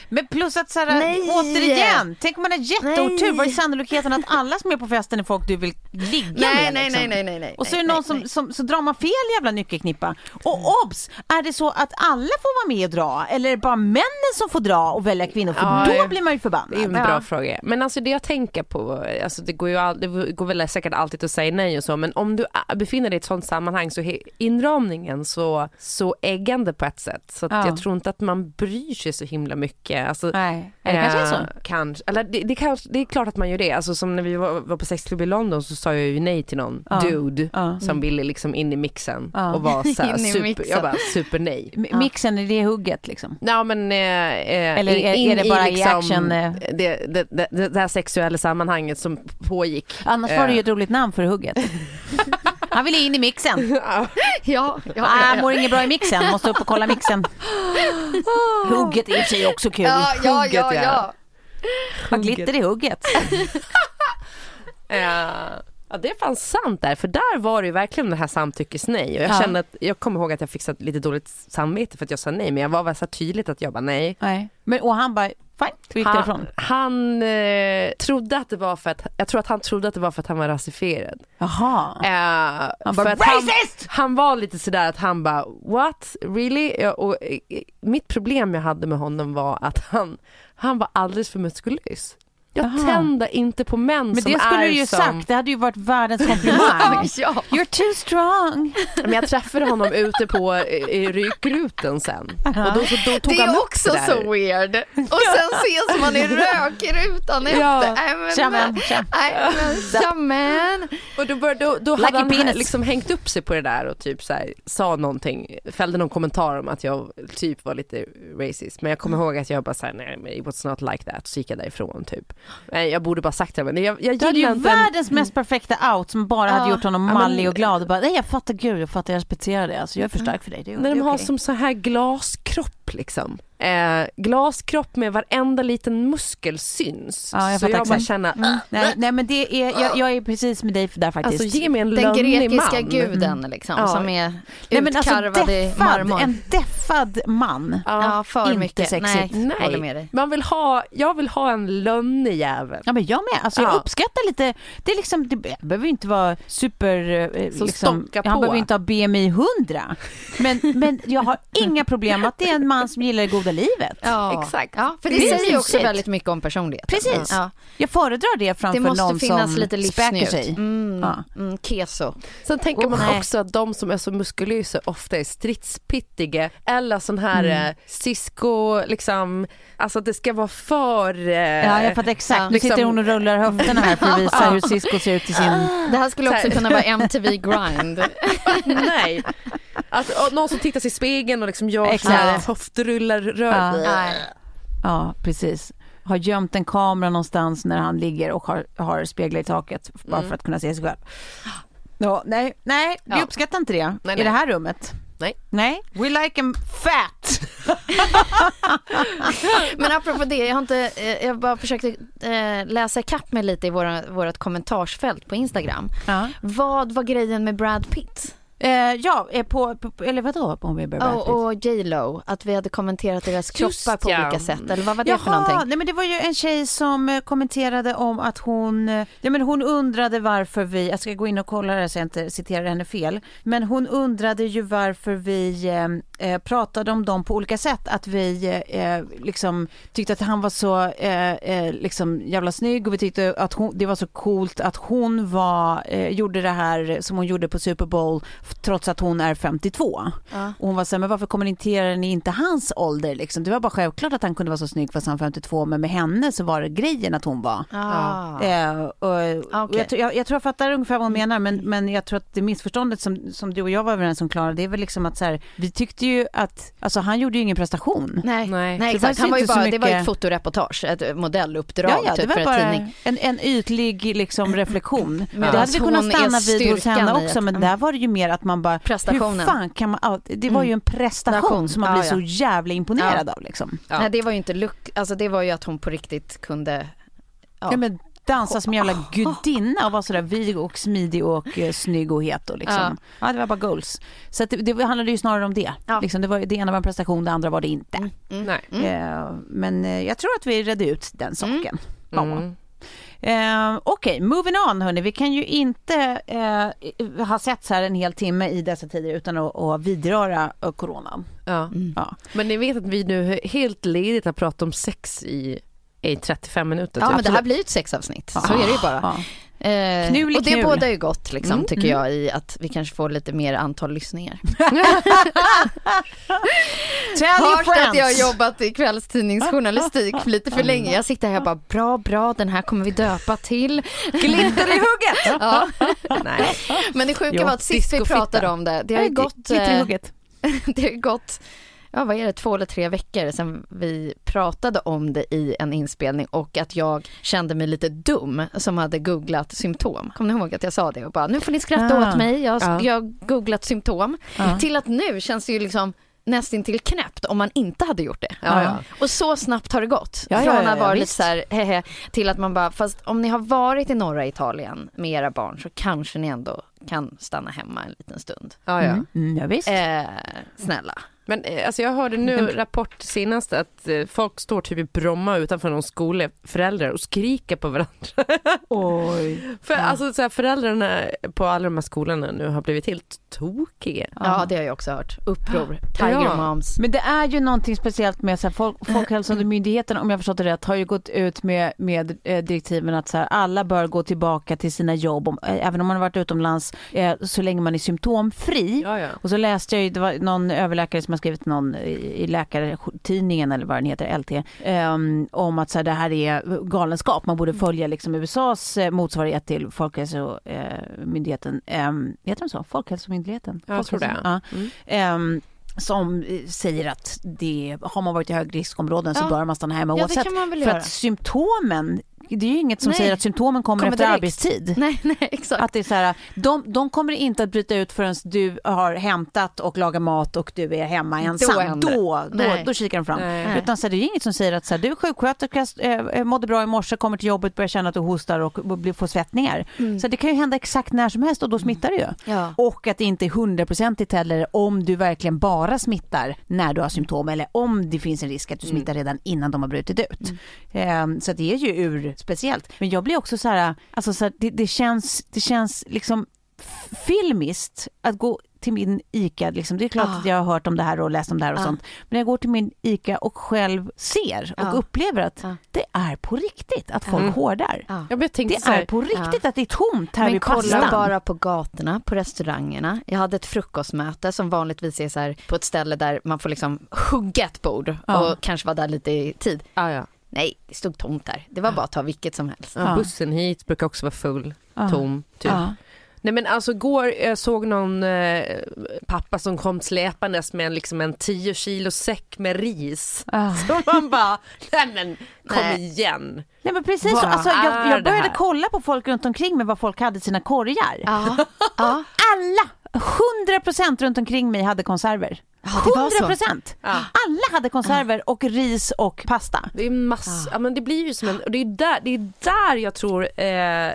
Men plus att så här, Nej. återigen, tänk om man har jätteotur, vad är sannolikheten att alla som är på festen är folk du vill ligga Nej, med? nej, liksom? nej, nej, nej, nej. Och så är det nej, någon som, nej. som, så drar man fel jävla nyckelknippa. Och obs! Är det så att alla får vara med och dra? Eller är det bara männen som får dra och välja kvinnor? För Ja, då ja. blir man ju Det är förbannad. en bra fråga. Men alltså det jag tänker på, alltså det går ju all, det går väl säkert alltid att säga nej och så, men om du befinner dig i ett sånt sammanhang så är inramningen så, så äggande på ett sätt. Så att Ja. jag tror inte att man bryr sig så himla mycket. Alltså, Nej, det kanske är så. Eh, kanske, eller det, det, kanske, det är klart att man gör det. Alltså som när vi var, var på sexklubb i London så sa jag ju nej till någon Ja. dude Ja. som ville liksom in i mixen Ja. och var så här <laughs> super, jag bara super nej. Mixen, är det hugget liksom? Ja men eh, eh, Eller är- in är det i bara i action, eh? det, det, det, det här sexuella sammanhanget som pågick. Annars var det ju ett roligt namn för hugget. <laughs> Han ville in i mixen. <laughs> Ja, ja, ja, Ah, ja, ja. mår inget bra i mixen, måste upp och kolla mixen. <laughs> Hugget är i och för sig också kul. Ja, ja, Hugget, ja, ja. ja. Vad glitter i hugget. <laughs> Eh, Ja det är fan sant där, för där var det ju verkligen det här samtyckes-nej. Och jag Ja. kände att, jag kommer ihåg att jag fick lite dåligt samvete för att jag sa nej, men jag var väl så tydligt att jag bara nej. Nej. Men, och han bara, fine, och Han, han eh, trodde att det var för att, jag tror att han trodde att det var för att han var rasifierad. Jaha. Eh, Han bara, att han, racist! han var lite sådär att han bara, what, really? Ja, och, eh, mitt problem jag hade med honom var att han, han var alldeles för muskulös. Jag Jaha. tänder inte på män Men som det skulle är du ju som... sagt, det hade ju varit världens <laughs> komplimang. ja. You're too strong. Men jag träffade honom ute på i rykruten sen. Och då, så, då tog Det är också det så weird. Och sen ses man i rökrutan efter. Ja. Nej, men- Tja, men, tja. Nej men tja men. Och då, bör, då, då Like hade han liksom hängt upp sig på det där och typ så här, sa någonting, fällde någon kommentar om att jag typ var lite racist. Men jag kommer ihåg att jag bara såhär, nej men it was not like that. Så gick jag därifrån typ. Nej, jag borde bara sagt det men jag, jag Du hade ju inte en- världens mest perfekta out som bara hade Ja. gjort honom mallig och glad och bara, nej jag fattar gud, jag fattar, jag respekterar det. Alltså jag är för stark för dig. Det är, När de är har som så här glaskropp liksom. Eh, glaskropp med varenda liten muskel syns. Ja, jag så jag bara känner, Nej, nej men det är, jag, jag är precis med dig där faktiskt. alltså ge mig en Den grekiska man. guden liksom Ja. som är nej, men alltså utkarvad i deffad, marmor. en deffad man. Ja, för inte mycket. sexigt. Nej, Nej. håller med dig. Man vill ha, jag vill ha en lönnig jävel. Ja men jag med, alltså jag Ja. uppskattar lite, det är liksom, det behöver inte vara super, eh, Som liksom, han behöver inte ha BMI 100. Men, men jag har <laughs> inga problem att det är en man som gillar det goda livet. Ja. Exakt. Ja, för det, Det säger ju också väldigt mycket om personligheten. Precis. Ja. Jag föredrar det framför Det någon finnas som lite späker sig. Mm, Ja. mm, keso. Sen tänker Oh, man nej. också att de som är så muskulösa ofta är stridspittiga eller sån här Mm. eh, cisco, liksom, alltså att det ska vara för... Eh, Ja, jag fattar exakt. Ja. Nu sitter liksom- hon och rullar höfterna här för att visa hur Cisco ser ut i sin... Det här skulle Så också här. kunna vara MTV Grind. <laughs> Nej. Att, någon som tittar sig i spegeln och liksom gör Exakt. såna här höftrullar rör. Nej. Ja, precis. Har gömt en kamera någonstans när han ligger och har, har speglar i taket bara Mm. för att kunna se sig själv. Ja, nej, nej, vi Ja. uppskattar inte det Nej, i nej. det här rummet. Nej. Nej, we like em fat. <laughs> Men apropå det, jag har inte, eh, jag bara försökte eh, läsa ikapp mig lite i våra, vårt kommentarsfält på Instagram. Ja, Vad var grejen med Brad Pitt? Eh, ja eh, på, på, eller vadå? Vi börjar Och, och J Lo, att vi hade kommenterat deras Just kroppar på ja. olika sätt. Eller vad var det för någonting? nej men det var ju en tjej som eh, kommenterade om att hon, eh, ja men hon undrade varför vi, jag ska gå in och kolla det så jag inte citerar henne fel, men hon undrade ju varför vi eh, pratade om dem på olika sätt, att vi eh, liksom tyckte att han var så liksom jävla snygg och vi tyckte att hon, det var så coolt att hon var, gjorde det här som hon gjorde på Super Bowl trots att hon är 52. Ja. Och hon var så här, men varför kommenterar ni inte hans ålder liksom? Det var bara självklart att han kunde vara så snygg fast han var 52, men med henne så var det grejen att hon var. Ah. Eh, och, och Okej. jag, tror- jag, jag tror jag fattar ungefär vad hon menar men, men jag tror att det missförståndet som, som du och jag var överens om Klara, det är väl liksom att så här, vi tyckte ju att, alltså han gjorde ju ingen prestation. Nej, Nej. nej. Det exakt. Han var ju inte så bara, det var ju ett mycket- fotoreportage, ett modelluppdrag Ja, ja, typ det för var en tidning. en, en ytlig liksom, reflektion. Medan det hade vi kunnat hon är stanna vid hos henne också att- men där var det ju mer att man bara, Prestationen. hur fan kan man, alltid- det var ju en prestation Prestation. som man Ja, blir ja. så jävla imponerad av liksom. Ja. Nej, det var ju inte look, alltså det var ju att hon på riktigt kunde Ja. Ja. men dansa som en jävla gudinna och vara sådär vig och smidig och eh, snygg och het och liksom. Ja. det var bara goals. Så att det, det handlade ju snarare om det. Ja. Liksom, det, var, det ena var en prestation, det andra var det inte. Nej. Eh, men eh, jag tror att vi redde ut den saken. Ja. Mm. Eh, Okej, moving on hörni. Vi kan ju inte eh, ha sett så här en hel timme i dessa tider utan att, att vidröra eh, coronan. Ja. Ja. Men ni vet att vi nu helt ledigt har pratat om sex i, i 35 minuter. Ja typ. men det här blir ett sexavsnitt, så är det ju bara. Eh, och det knul. bådar ju gott liksom, Mm, tycker mm. jag i att vi kanske får lite mer antal lyssningar. <laughs> Tell your att jag har jobbat i kvällstidningsjournalistik <laughs> för lite för länge. Jag sitter här och bara bra, bra, den här kommer vi döpa till. Glitter i hugget! <laughs> Ja. Nej. Men det sjuka Jo, var att sist vi pratade om det, det har ju gått, Glitter i eh, hugget. det har ju gått Ja, vad är det, två eller tre veckor sedan vi pratade om det i en inspelning och att jag kände mig lite dum som hade googlat symptom. Kommer ni ihåg att jag sa det och bara nu får ni skratta Ah. åt mig, jag, Ja. jag har googlat symptom. Ja. Till att nu känns det ju liksom nästintill knäppt om man inte hade gjort det. Ja, ja. Och så snabbt har det gått. Ja, ja, Från att vara ja, lite så här, hehe, till att man bara, fast om ni har varit i norra Italien med era barn så kanske ni ändå kan stanna hemma en liten stund. Ja, ja. Mm, mm, ja, visst. Eh, snälla. Men eh, alltså jag hörde nu rapport senast att eh, folk står typ i Bromma utanför någon skola, föräldrar, och skriker på varandra. <laughs> Oj. För alltså så här, föräldrarna på alla de här skolorna nu har blivit helt tokiga. Ja, det har jag också hört. Uppror, Tiger Ja. Moms. Men det är ju någonting speciellt med så här, folk, Folkhälsomyndigheten, om jag förstått det rätt, har ju gått ut med, med eh, direktiven att så här, alla bör gå tillbaka till sina jobb, om, eh, även om man har varit utomlands, eh, så länge man är symptomfri. Ja, ja. Och så läste jag ju, det var någon överläkare som har skrivit någon i, läkartidningen eller vad den heter, LT, ehm, om att så här, det här är galenskap. Man borde följa liksom USAs eh, motsvarighet till Folkhälsomyndigheten. Um, heter de så? Folkhälsomyndigheten? Ja, jag tror det. Ja. Mm. Ehm, som eh, säger att det, har man varit i högriskområden så Ja. bör man stanna hemma Ja, oavsett. för att symptomen, det är ju inget som Nej. säger att symptomen kommer, Kommer efter direkt. arbetstid. Nej, nej, exakt. Att det är så här, de, de kommer inte att bryta ut förrän du har hämtat och lagat mat och du är hemma ensam. Då, då, Nej. då, kikar de fram. Nej. Utan så här, det är ju inget som säger att så här, du är sjuksköterska, eh, mådde bra i morse, kommer till jobbet, börjar känna att du hostar och får svettningar. Så det kan ju hända exakt när som helst och då smittar det ju. Ja. Och att det inte är hundraprocentigt heller om du verkligen bara smittar när du har symptom eller om det finns en risk att du smittar redan innan de har brutit ut. Ehm, så det är ju ur speciellt. Men jag blir också så här, alltså så här, det, det, känns, det känns liksom filmiskt att gå till min ICA, liksom. det är klart Ja. att jag har hört om det här och läst om det här och Ja. sånt. Men jag går till min ICA och själv ser och Ja. upplever att Ja. det är på riktigt att folk hårdar. Ja. Jag tänkte Det är på riktigt att det är tomt här Men vid kolla pastan. bara på gatorna, på restaurangerna. Jag hade ett frukostmöte som vanligtvis är så här på ett ställe där man får liksom hugga ett bord Ja. och kanske vara där lite i tid. ja, ja. Nej, det stod tomt där. Det var bara att ta vilket som helst. Ja. Bussen hit brukar också vara full, Ja. tom, typ. Ja. Nej men alltså igår jag såg någon eh, pappa som kom släpandes med en, liksom en 10 kilo säck med ris. Ah. <laughs> Så man bara, nej men kom Nej. igen. Nej men precis, Vad så, alltså, jag, jag började kolla på folk runt omkring mig vad folk hade i sina korgar. Ja, ja. Alla, 100% runt omkring mig hade konserver. Ja, det var så. 100%! Ja. Alla hade konserver och ris och pasta. Det är mass, ja. men det blir ju som en, och det är där, det är där jag tror eh,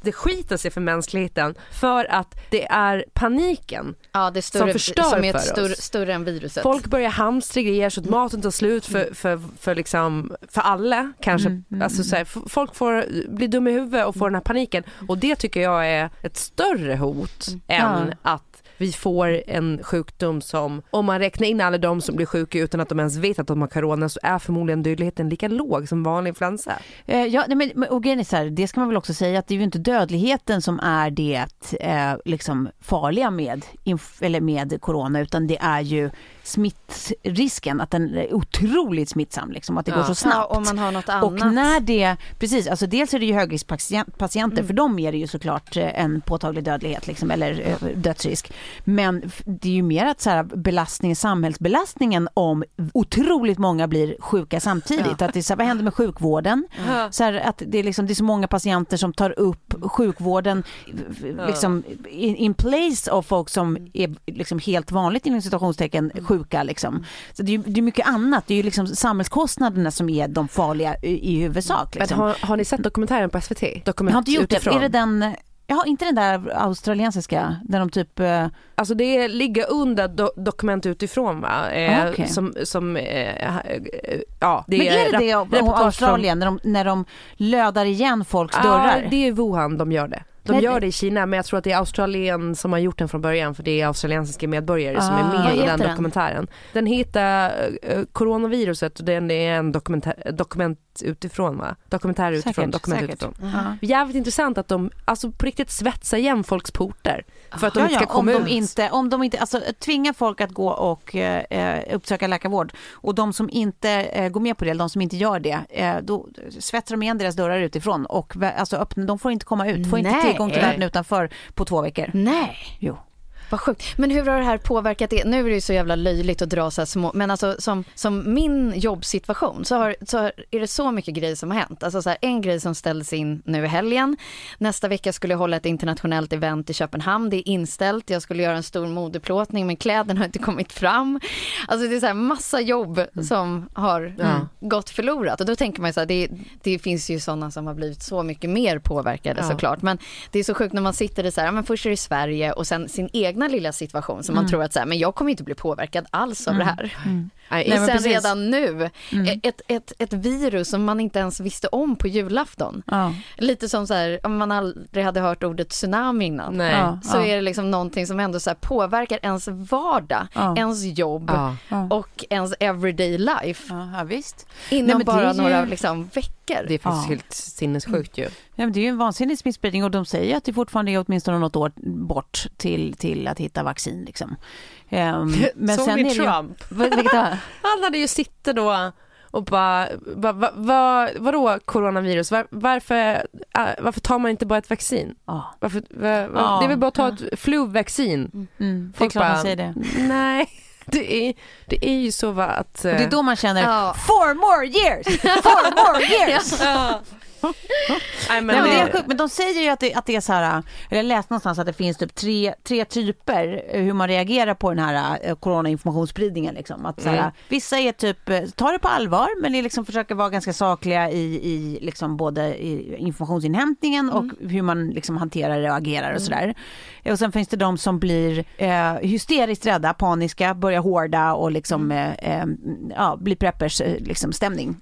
det skiter sig för mänskligheten. För att det är paniken. ja det är större, Som förstör som är ett för större, oss. större än viruset. Folk börjar hamstra grejer så att maten tar slut för, för, för, liksom, för alla kanske. Mm, mm, alltså, så här, folk får bli dumma i huvudet och får den här paniken. Och det tycker jag är ett större hot än att vi får en sjukdom som, om man räknar in alla de som blir sjuka utan att de ens vet att de har corona så är förmodligen dödligheten lika låg som vanlig influensa. Eh, ja, nej, men, och grejen är så här, det ska man väl också säga att det är ju inte dödligheten som är det eh, liksom farliga med, inf- eller med corona utan det är ju smittrisken, att den är otroligt smittsam, liksom, att det Ja. går så snabbt. Ja, om man har något Och annat. när det, precis, alltså dels är det ju högriskpatienter, Mm. för dem är det ju såklart eh, en påtaglig dödlighet liksom, eller eh, dödsrisk. Men det är ju mer att så här, belastningen, samhällsbelastningen om otroligt många blir sjuka samtidigt. Att det så här, vad händer med sjukvården? Så här, att det, är liksom, det är så många patienter som tar upp sjukvården liksom, in, in place av folk som är liksom helt vanligt inom citationstecken sjuka. Liksom. Så det är, det är mycket annat, det är ju liksom samhällskostnaderna som är de farliga i, i huvudsak. Men Liksom. har, har ni sett dokumentären på SVT? Dokument Jag har inte gjort det. utifrån. Är det den, har inte den där australiensiska, där de typ... eh, Alltså det ligger under do dokument utifrån va? Eh, Ah, okej. Som, som eh, eh, ja. Det men är det det om reportage från- Australien, när de, när de lödar igen folks Ja, dörrar? det är Wuhan de gör det. De Men- gör det i Kina men jag tror att det är Australien som har gjort den från början för det är australiensiska medborgare som Ah. är Vad med i den den? dokumentären. Den heter uh, Coronaviruset och den är en dokumentär, dokument utifrån va? Dokumentär utifrån, Säkert, dokument säkert. utifrån. Ja. Jävligt intressant att de alltså på riktigt svetsar igen folks portar för att de Ja, inte ska ja, om komma de ut. inte, om de inte, alltså tvinga folk att gå och eh, uppsöka läkarvård och de som inte eh, går med på det, de som inte gör det, eh, då svetsar de igen deras dörrar utifrån och alltså öppna, de får inte komma ut, får inte Nej. Tillgång till världen utanför på två veckor. Nej. Jo. Vad sjukt. Men hur har det här påverkat er? Nu är det ju så jävla löjligt att dra så här små, men alltså som, som min jobbsituation så, har, så har, är det så mycket grejer som har hänt. Alltså så här, en grej som ställdes in nu i helgen. Nästa vecka skulle jag hålla ett internationellt event i Köpenhamn. Det är inställt. Jag skulle göra en stor modeplåtning men kläderna har inte kommit fram. Alltså det är så här massa jobb som har Ja. gått förlorat. Och då tänker man ju så här, det, det finns ju sådana som har blivit så mycket mer påverkade Ja. såklart. Men det är så sjukt när man sitter i så här, men först är det Sverige och sen sin egna lilla situation som man tror att så här, men jag kommer inte bli påverkad alls av det här. Nej, Nej, sen precis. redan nu, ett, ett, ett virus som man inte ens visste om på julafton. Ja. Lite som så här, om man aldrig hade hört ordet tsunami innan. Nej. Ja. Så är det liksom någonting som ändå så här påverkar ens vardag, Ja. ens jobb Ja. Ja. och ens everyday life Ja, ja, visst. inom Nej, bara ju- några liksom, veckor. Det är faktiskt Ja. helt sinnessjukt ju. Ja, men det är ju en vansinnig smittspridning och de säger att det fortfarande är åtminstone något år bort till, till att hitta vaccin. Liksom. Ehm, <laughs> men ni ju- Trump? <laughs> Då? <laughs> Han hade ju suttit då och bara, va, va, va, vadå coronavirus? Var, varför, äh, varför tar man inte bara ett vaccin? Ja, Varför, va, va, Ja. Det är väl bara att ta ett flu-vaccin? mm, det är klart bara- säger det. Nej, det är, det är ju så va att... Och det är då man känner Ja. four more years, four more years. Ja. Nej, men Nej, men det är sjukt, men de säger ju att det, att det är så här, eller jag läste någonstans att det finns typ tre, tre typer eh, hur man reagerar på den här eh, coronainformationsspridningen. Liksom. Att, så här, Mm. Vissa är typ, eh, tar det på allvar men är liksom försöker vara ganska sakliga i, i liksom både i informationsinhämtningen och hur man liksom hanterar det och agerar och sådär. Eh, Och sen finns det de som blir eh, hysteriskt rädda, paniska, börjar hårda och liksom eh, eh, ja, blir preppers liksom, stämning.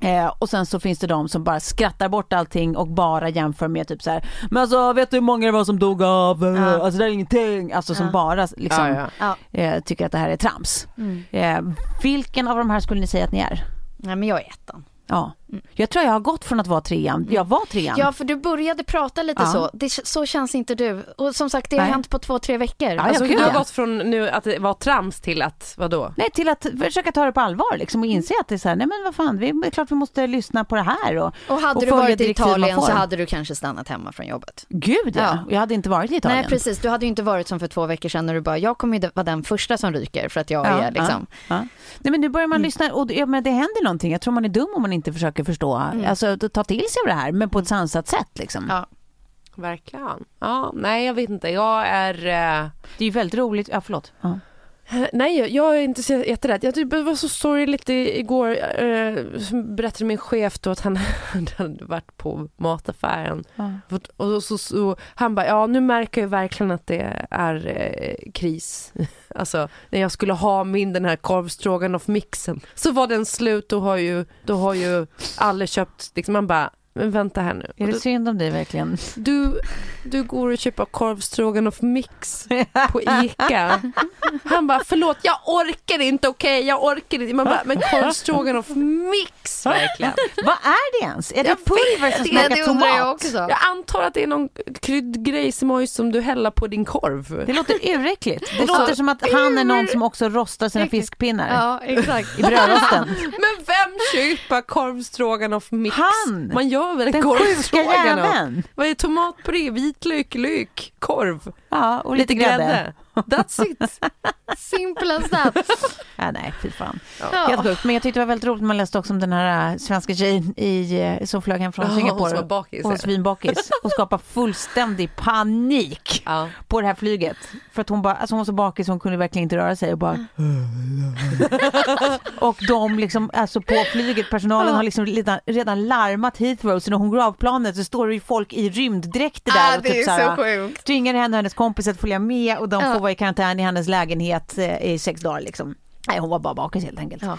Eh, och sen så finns det de som bara skrattar bort allting och bara jämför med typ så här, men alltså vet du hur många det var som dog av, Eh, Ja. alltså det är ingenting, alltså som bara liksom Ja, ja. Ja. Eh, tycker att det här är trams. Mm. Eh, vilken av de här skulle ni säga att ni är? Nej, men jag är ettan. Ja, jag tror jag har gått från att vara trean, jag var trean. Ja, för du började prata lite Ja. så. Det, så känns inte du. Och som sagt, det har Nej. hänt på två, tre veckor. ja, Alltså, du har gått från nu att det var trams till att, vadå? Nej, till att försöka ta det på allvar liksom, och inse att det är så här, nej men vad fan, vi, det är klart vi måste lyssna på det här. Och, och hade och du varit i Italien så hade du kanske stannat hemma från jobbet. Gud ja. Ja. jag hade inte varit i Italien. Nej, precis. Du hade ju inte varit som för två veckor sedan när du bara, jag kommer ju vara den första som ryker för att jag är liksom. Nej, men nu börjar man lyssna och ja, men det händer någonting. Jag tror man är dum om man inte försöker förstå, alltså ta till sig av det här, men på ett sansat sätt. Liksom. Ja. Verkligen. Ja, nej jag vet inte. Jag är... Eh... Det är ju väldigt roligt. Ja, förlåt. Ja. <laughs> Nej, jag- är inte så jätterädd. Jag tyckte det var så sorgligt igår. Eh, berättade min chef då att han <laughs> hade varit på mataffären. Fått- Och så, så, han bara, ja nu märker jag verkligen att det är eh, kris. <laughs> Alltså när jag skulle ha min den här korvstroganoff-mixen. Så var den slut, då har ju, då har ju alla köpt, liksom man bara, men vänta här nu. Är det synd om dig verkligen? du, du går och köper korvstroganoff-mix på <laughs> ICA. Han bara, förlåt jag orkar inte, okej jag orkar inte. Man bara, men korvstroganoff-mix verkligen. <laughs> Vad är det ens? Är det pulver som smakar det undrar jag tomat? också. Jag antar att det är någon kryddgrej som, som du häller på din korv. Det låter uräckligt. Det låter som att han är någon som också rostar sina fiskpinnar Ja, exakt. i brödrosten. <laughs> Men vem köper korvstroganoff-mix? Han! Man gör väl Den sjuka jäveln. Vad är tomatpuré, vitlök, lök, korv, Ja, och lite grädde. grädde? That's it. Simple as that. <laughs> Ja, nej, fy fan. Ja. Helt sjukt. Men jag tyckte det var väldigt roligt när man läste också om den här äh, svenska tjejen i, äh, som flög hem från hon Singapore. som var bakis, Hon ja. svinbakis <laughs> och skapade fullständig panik Ja. på det här flyget. För att hon, bara, alltså hon var så bakis hon kunde verkligen inte röra sig och bara... <laughs> och de liksom, alltså på flyget, personalen har liksom redan, redan larmat Heathrow så när hon går av planet så står det ju folk i rymddräkter där Ah, och typ så här, sjukt. tvingar henne och hennes kompis att följa med och de får var i karantän i hennes lägenhet eh, i sex dagar liksom. Nej, hon var bara bakis helt enkelt. Ja. Eh,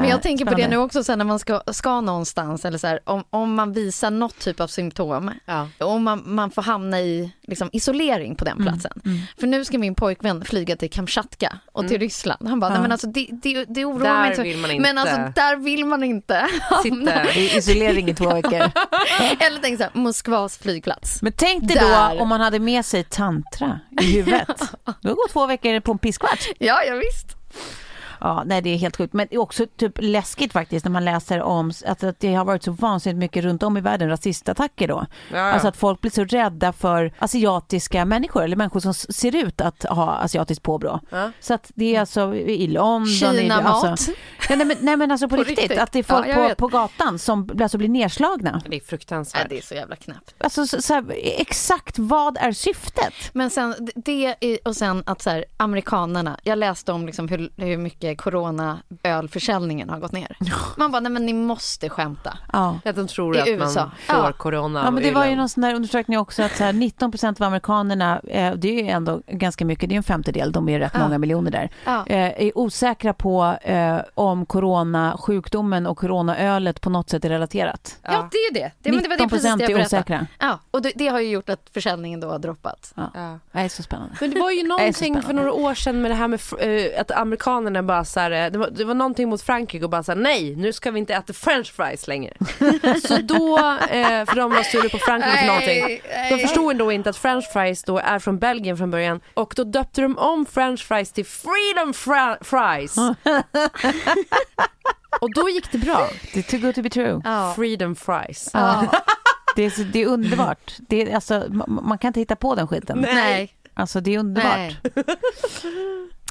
Men jag tänker på det spännande. nu också sen när man ska, ska någonstans eller så här, om, om man visar något typ av symptom Ja. och man, man får hamna i liksom, isolering på den Mm, platsen. För nu ska min pojkvän flyga till Kamchatka och till Ryssland. Han bara, nej Ja. men alltså det, det, det oroar Där mig inte vill man inte. Men alltså där vill man inte Sitter. I isolering i två veckor. <laughs> Eller tänk så här, Moskvas flygplats. Men tänk dig Där. då om man hade med sig tantra i huvudet. <laughs> Då går två veckor på en pisskvart. Ja, ja visst. Ja, nej det är helt sjukt. Men det är också typ läskigt faktiskt när man läser om att, att det har varit så vansinnigt mycket runt om i världen rasistattacker då. Ja, ja. Alltså att folk blir så rädda för asiatiska människor eller människor som ser ut att ha asiatiskt påbrå. Ja. Så att det är alltså i London. i, Kinamat. alltså, ja, nej, men, nej men alltså <laughs> på, På riktigt, riktigt. att det är folk på, på gatan som alltså blir nedslagna. Det är fruktansvärt. Det är så jävla knäppt. Alltså så, så här, exakt vad är syftet? Men sen det är- och sen att så här, amerikanerna, jag läste om liksom hur, hur mycket corona-ölförsäljningen har gått ner. Man bara, nej men ni måste skämta. Ja. Att de tror I att USA. man får Ja. corona Ja, men det var ju någon sån där undersökning också att så här 19 procent av amerikanerna, eh, det är ju ändå ganska mycket, det är en femtedel, de är rätt Ja. många miljoner där, Ja. eh, är osäkra på eh, om coronasjukdomen och coronaölet på något sätt är relaterat. Ja, det är det. det, men det var det 19 precis det procent är osäkra. Ja, och det, det har ju gjort att försäljningen då har droppat. Ja. Ja. Det är så spännande. Men det var ju <laughs> någonting för några år sedan med det här med eh, att amerikanerna bara så här, eh, det, var, det var någonting mot Frankrike och bara så här, nej nu ska vi inte äta french fries längre. <laughs> så då, eh, för de var sura på Frankrike för någonting. De förstod ändå inte att french fries då är från Belgien från början och då döpte de om french fries till freedom fries. <laughs> och då gick det bra. Det är too good to be true. Ja. Freedom fries. Ja. Det är, det är underbart. Det är, alltså, ma- man kan inte hitta på den skiten. Nej. Alltså det är underbart. Nej.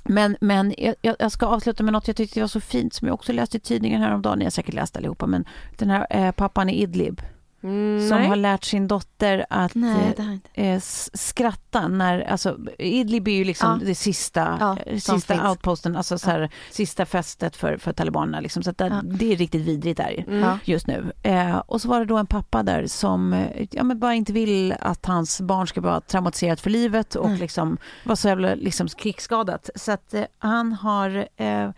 Men, men jag, jag ska avsluta med något jag tyckte var så fint som jag också läste i tidningen häromdagen. Ni har säkert läst allihopa. Men den här eh, pappan i Idlib Mm, som nej. har lärt sin dotter att Nej, eh, eh, skratta när, alltså Idlib är ju liksom Ja. det sista, Ja, eh, sista outposten, alltså så här, sista fästet för, för talibanerna liksom. Så att det, Ja. det är riktigt vidrigt där Mm. Ja. just nu. Eh, och så var det då en pappa där som eh, ja, men bara inte vill att hans barn ska vara traumatiserat för livet och Nej. liksom vara så jävla liksom, krigsskadat. Så att eh, han har eh,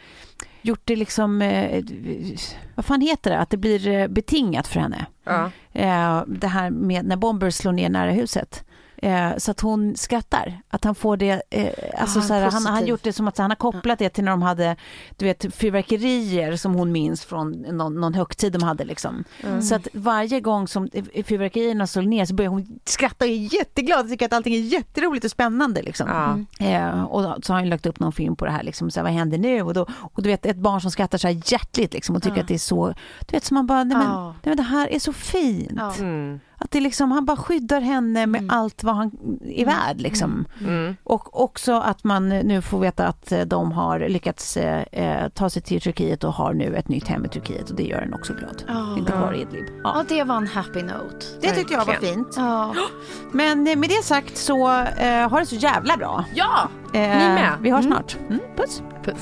gjort det liksom, eh, vad fan heter det, att det blir eh, betingat för henne. Ja. Eh, det här med när bomber slår ner nära huset. Eh, så att hon skrattar. Att han får det, eh, alltså Ah, så här, han han gjort det som att han har kopplat det till när de hade, du vet, fyrverkerier som hon minns från någon, någon högtid de hade liksom. Så att varje gång som fyrverkerierna slår ner så börjar hon skratta och är jätteglad och tycker att allting är jätteroligt och spännande liksom. Ja. Eh, och så har han lagt upp någon film på det här, liksom, så här, vad händer nu? Och, då, och du vet ett barn som skrattar så här hjärtligt liksom, och tycker Ja. att det är så, du vet så man bara, nej men, nej, men det här är så fint. Mm. Att det liksom, han bara skyddar henne med Mm. allt vad han är värd liksom. Mm. Och också att man nu får veta att eh, de har lyckats eh, eh, ta sig till Turkiet och har nu ett nytt hem i Turkiet och det gör en också glad. Ja. Inte kvar i Idlib. Ja, Ja. det var en happy note. Det tyckte jag var fint. Ja. Men eh, med det sagt så eh, har det så jävla bra. Ja! Eh, Ni med. Vi hörs Mm. snart. Mm, puss. Puss.